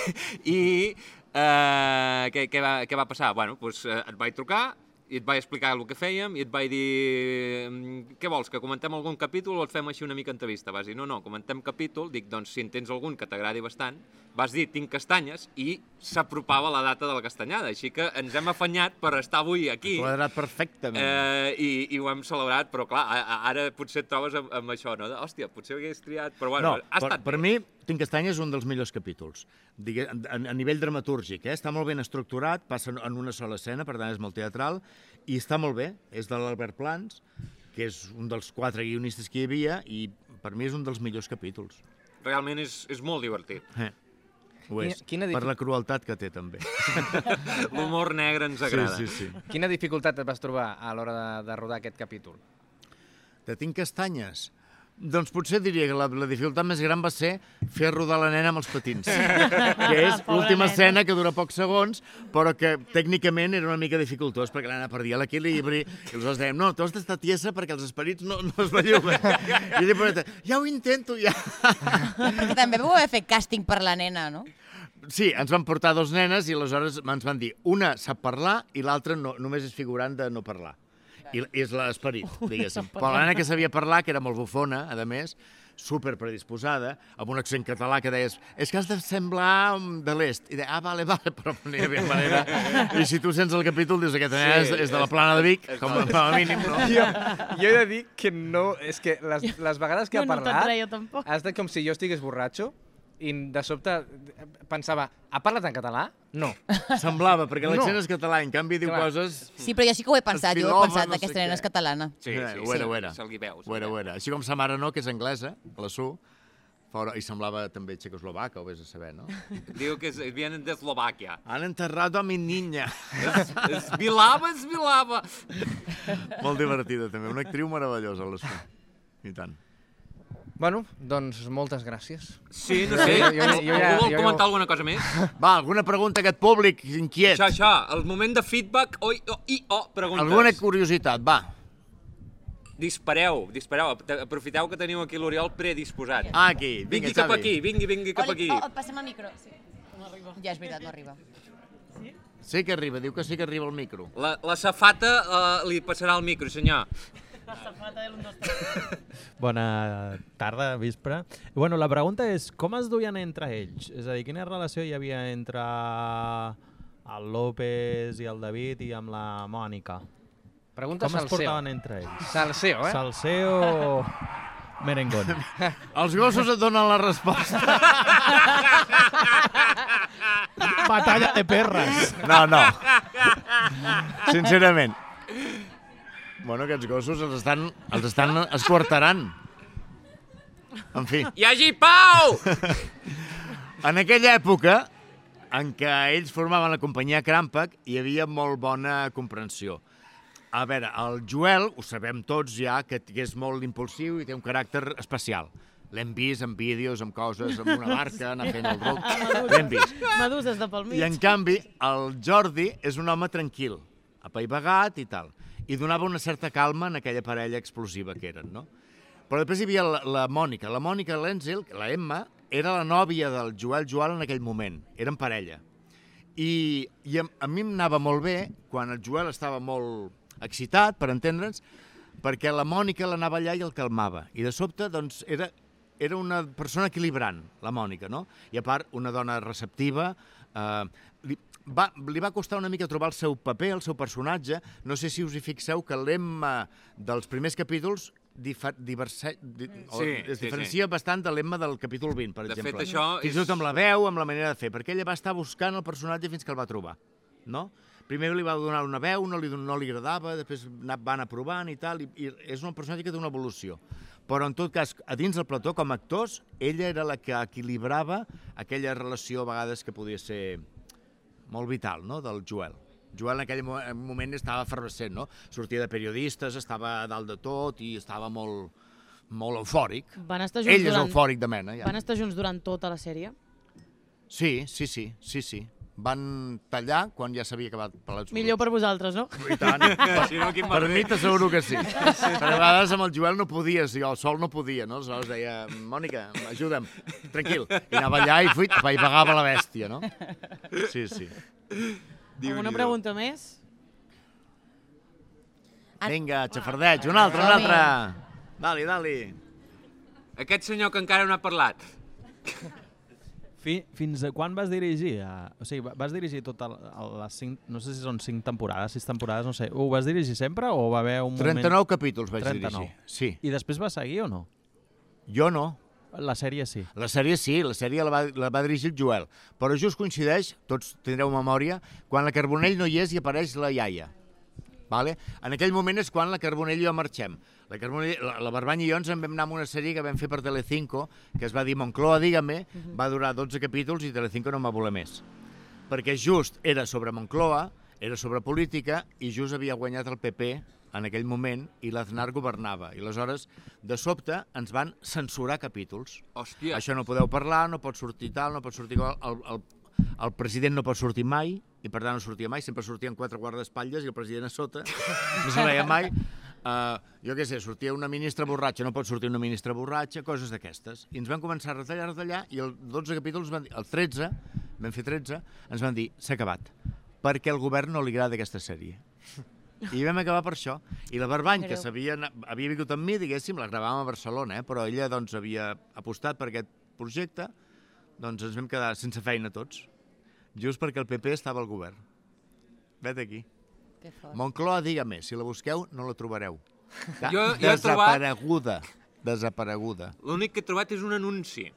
I eh, què, què, va, què va passar? Bueno, doncs eh, et vaig trucar i et vaig explicar el que fèiem i et vaig dir "Mm, què vols, que comentem algun capítol o et fem així una mica entrevista? Vas dir, no, no, comentem capítol, dic, doncs si en tens algun que t'agradi bastant, vas dir, tinc castanyes, i s'apropava la data de la castanyada, així que ens hem afanyat per estar avui aquí. Quadrat perfectament. Eh, i, I ho hem celebrat, però clar, ara potser et trobes amb, amb això, no? Hòstia, potser ho hagués triat, però bueno, no, ha per, estat per bé. mi, Tinc Castanya és un dels millors capítols. Digue, a, a nivell dramatúrgic, eh? està molt ben estructurat, passa en una sola escena, per tant és molt teatral, i està molt bé. És de l'Albert Plans, que és un dels quatre guionistes que hi havia, i per mi és un dels millors capítols. Realment és, és molt divertit. Eh. Ho és, quina per difi- la crueltat que té, també. L'humor negre ens agrada. Sí, sí, sí. Quina dificultat et vas trobar a l'hora de, de rodar aquest capítol? De Tinc Castanyes? Doncs potser diria que la, la dificultat més gran va ser fer rodar la nena amb els patins, que és l'última escena que dura pocs segons, però que tècnicament era una mica dificultós perquè la nena perdia l'equilibri i aleshores dèiem, no, tu has d'estar tiesa perquè els esperits no, no es belluguen. I ella pobreta, ja ho intento, ja. Perquè també vau haver fet càsting per la nena, no? Sí, ens van portar dos nenes i aleshores ens van dir una sap parlar i l'altra no, només és figurant de no parlar. I és l'esperit, diguéssim. Però la nena que sabia parlar, que era molt bufona, a més, super predisposada, amb un accent català que deies és que has de semblar mm, de l'est. I deia, ah, vale, vale, però no hi havia manera. I si tu sents el capítol, dius, aquesta nena és, és de la plana de Vic, com, com a mínim, no? Jo, jo he de dir que no... És que les, les vegades que No, ha no parlat... treia tampoc. ha estat com si jo estigués borratxo i de sobte pensava, ha parlat en català? No. Semblava, perquè l'accent No. és català, en canvi diu Clar. coses... Sí, però jo sí que ho he pensat, jo he pensat, no aquesta nena és catalana. Sí, Eh, sí, ho era, sí, ho era. se'l hi veus. Ho era, ho era. Així com sa mare no, que és anglesa, la Su, fora, i semblava també txecoslovaca, ho vés a saber, no? Diu que es, vienen de Eslovàquia. Han enterrado a mi niña. Es vilava, es vilava. Molt divertida, també. Una actriu meravellosa, la Su. I tant. Bueno, doncs moltes gràcies. Sí, no sé. Jo- jo- jo ja- Algú vol jo- comentar alguna cosa més? Va, alguna pregunta a aquest públic inquiet? Això, això, el moment de feedback, oi, oh, i, oh, preguntes. Alguna curiositat, va. Dispareu, dispareu, aprofiteu que teniu aquí l'Oriol predisposat. Ah, aquí, vinga, vingui cap aquí, vingui, vingui cap aquí. Oh, oh, passa'm el micro. Sí. Ja és veritat, no arriba. Sí que arriba, diu que sí que arriba el micro. La, la safata uh, li passarà el micro, senyor. Bona tarda, vespre. I, Bueno, la pregunta és, com es duien entre ells? És a dir, quina relació hi havia entre el López i el David i amb la Mònica? Pregunta Com es Salseo. portaven entre ells? Salseo, eh? Salseo merengón? Els gossos et donen la resposta. Batalla de perres! No, no. Sincerament. Bueno, aquests gossos els estan, els estan esquarterant. En fi, Hi hagi pau! en aquella època en què ells formaven la companyia Crampac, hi havia molt bona comprensió. A veure, el Joel, ho sabem tots ja, que, és molt impulsiu i té un caràcter especial. L'hem vist en vídeos, amb coses, amb una barca, anar fent el ruc. L'hem vist. Meduses de pel mig. I en canvi, el Jordi és un home tranquil, apaivagat i tal. I donava una certa calma en aquella parella explosiva que eren, no? Però després hi havia la, la Mònica. La Mònica Lenzel, la Emma, era la nòvia del Joel Joel en aquell moment. Eren parella. I, i a, a mi em anava molt bé quan el Joel estava molt excitat, per entendre'ns, perquè la Mònica l'anava allà i el calmava. I de sobte, doncs, era, era una persona equilibrant, la Mònica, no? I a part, una dona receptiva, eh, li, va, li va costar una mica trobar el seu paper, el seu personatge. No sé si us hi fixeu que l'Emma dels primers capítols diverse, di, o Sí, es sí, diferencia bastant de l'Emma del capítol 20, per De fet, exemple. això Fins i és- tot amb la veu, amb la manera de fer, perquè ella va estar buscant el personatge fins que el va trobar, no? Primer li va donar una veu, no li, no li agradava, després va anar provant i tal, i, i és un personatge que té una evolució. Però, en tot cas, a dins del plató, com a actors, ella era la que equilibrava aquella relació, a vegades, que podia ser molt vital, no?, del Joel. Joel en aquell mo- moment estava efervescent, no? Sortia de periodistes, estava a dalt de tot i estava molt, molt eufòric. Van estar junts Ell és durant... eufòric de mena, ja. Van estar junts durant tota la sèrie? Sí, sí, sí, sí, sí. Van tallar quan ja s'havia acabat Pelats Millor per vosaltres, no? I tant. Si no, quin per mi t'asseguro que sí. Per a vegades amb el Joel no podies, jo el sol no podia, no? Aleshores deia, Mònica, ajuda'm, tranquil. I anava allà i fuit, i pagava la bèstia, no? Sí, sí. Alguna pregunta més? Vinga, xafardeig, un altre, un altre. Dali, dali. Aquest senyor que encara no ha parlat. Fi, fins a quan vas dirigir? A... O sigui, va- vas dirigir tota la- les cinc... No sé si són cinc temporades, sis temporades, no sé. Ho vas dirigir sempre o va haver un 39 moment... capítols vaig 39. dirigir. Sí. I després va seguir o no? Jo no. La sèrie sí. La sèrie sí, la sèrie la va, la va dirigir el Joel. Però just coincideix, tots tindreu memòria, quan la Carbonell no hi és i apareix la iaia. Vale? En aquell moment és quan la Carbonell i jo marxem. La, Carbonell, la, la Barbany i jo ens en vam anar amb una sèrie que vam fer per Telecinco, que es va dir Moncloa, dígame, va durar 12 capítols i Telecinco no em va voler més. Perquè just era sobre Moncloa, era sobre política, i just havia guanyat el PP en aquell moment i l'Aznar governava. I aleshores, de sobte, ens van censurar capítols. Hòstia. Això no podeu parlar, no pot sortir tal, no pot sortir... El, el, el president no pot sortir mai, i per tant no sortia mai, sempre sortien quatre guardaespatlles i el president a sota, no se veia mai. Uh, jo què sé, sortia una ministra borratxa, no pot sortir una ministra borratxa, coses d'aquestes. I ens van començar a retallar, a retallar, i el 12 capítols, van dir, el 13, vam fer 13, ens van dir, s'ha acabat, perquè al govern no li agrada aquesta sèrie. I vam acabar per això. I la Barbany, que sabia, havia vingut amb mi, diguéssim, la gravàvem a Barcelona, eh? però ella doncs, havia apostat per aquest projecte, doncs ens vam quedar sense feina tots, just perquè el PP estava al govern. Vet aquí. Moncloa, digue si la busqueu no la trobareu. Jo- jo he trobat- Desapareguda. Desapareguda. L'únic que he trobat és un anunci.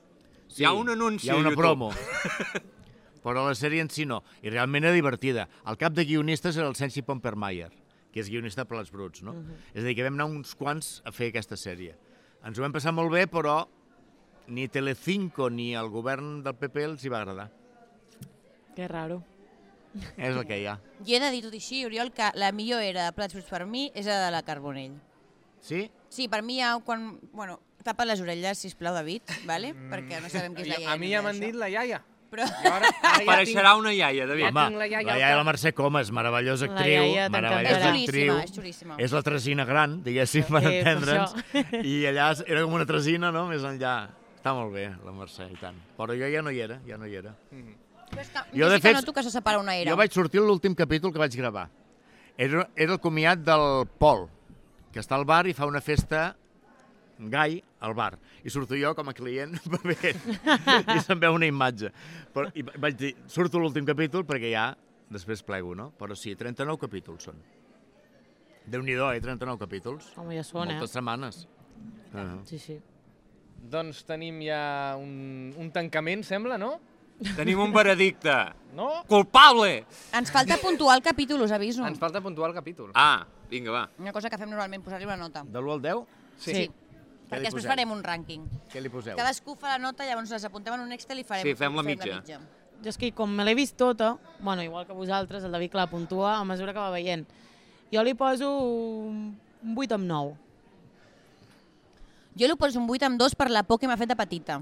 Sí, Hi ha un anunci Hi ha una YouTube. promo. Però la sèrie en si no. I realment era divertida. El cap de guionistes era el Sensi Pompermayer, que és guionista de Plats Bruts, no? És a dir, que vam anar uns quants a fer aquesta sèrie. Ens ho vam passar molt bé, però ni Telecinco ni el govern del PP els hi va agradar. Que raro. És el que hi ha. Jo he de dir tot així, Oriol, que la millor era de Plats Bruts per mi és la de la Carbonell. Sí? Sí, per mi ja quan... Bueno, tapa les orelles, sisplau, David, vale? perquè no sabem qui és la iaia. a mi ja m'han dit la iaia. Però... Ara, ara ja Apareixerà una iaia, David. Ja Home, tinc la iaia la iaia la Mercè Comas, meravellosa La actriu, iaia meravellosa actriu. xulíssima, és xulíssima. És la tresina gran, diguéssim, per entendre'ns. I allà era com una tresina, no?, més enllà. Està molt bé, la Mercè, i tant. Però jo ja no hi era, ja no hi era. Però és que, Jo, de fet, noto que se separa una era. Jo vaig sortir a l'últim capítol que vaig gravar. Era, era el comiat del Pol, que està al bar i fa una festa gai al bar. I surto jo com a client bevent. I se'n veu una imatge. Però, I vaig dir, surto l'últim capítol perquè ja després plego, no? Però sí, 39 capítols són. Déu-n'hi-do, eh? 39 capítols. Home, ja són, Moltes eh? setmanes. Uh -huh. Sí, sí. Doncs tenim ja un, un tancament, sembla, no? Tenim un veredicte. No? Culpable! Ens falta puntuar el capítol, us aviso. Ens falta puntuar el capítol. Ah, vinga, va. Una cosa que fem normalment, posar-li una nota. De l'1 al 10, Sí. sí. Perquè després farem un rànquing. què li poseu? Cadascú fa la nota, llavors les apuntem en un Excel i farem, Sí, fem la fem mitja. Jo és que com me l'he vist tota, bueno, igual que vosaltres, el David que la puntua a mesura que va veient. Jo li poso un 8 amb 9. Jo li poso un 8 amb 2 per la por que m'ha fet de petita.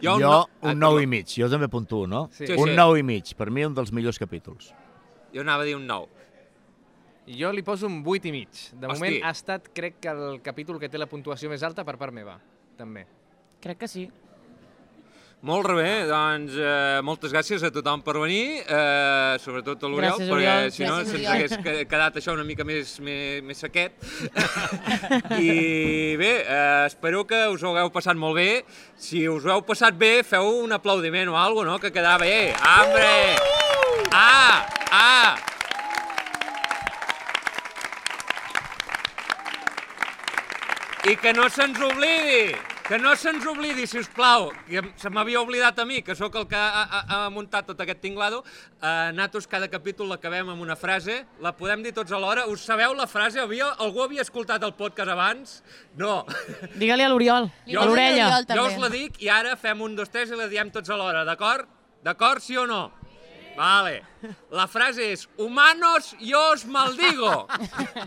Jo, no- Ah, un 9 i mig. Jo també puntuo, no? Sí. Sí, un sí. 9 i mig. Per mi, un dels millors capítols. Jo anava a dir un 9. I jo li poso un 8 i mig. De Hosti. moment ha estat, crec que el capítol que té la puntuació més alta per part meva, també. Crec que sí. Molt bé, doncs eh, moltes gràcies a tothom per venir, eh, sobretot a l'Oriol, perquè si no Gràcies, se'ns hagués que- quedat això una mica més, més, més sequet. I bé, eh, espero que us ho hagueu passat molt bé. Si us ho heu passat bé, feu un aplaudiment o alguna no? que quedava bé. Hambre! Ah! Ah! I que no se'ns oblidi, que no se'ns oblidi, si us plau, que se m'havia oblidat a mi, que sóc el que ha, ha, ha muntat tot aquest tinglado, eh, nosaltres cada capítol l'acabem amb una frase, la podem dir tots alhora, us sabeu la frase? Havia, algú havia escoltat el podcast abans? No. Digue-li a l'Oriol, Li a l'orella. Jo us la dic i ara fem un, dos, tres i la diem tots alhora, d'acord? D'acord, sí o no? Vale. La frase és Humanos, yo os maldigo.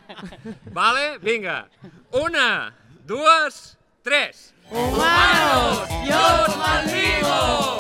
Vale? Vinga. Una, dues, tres. ¡Humanos! ¡Yo os maldigo!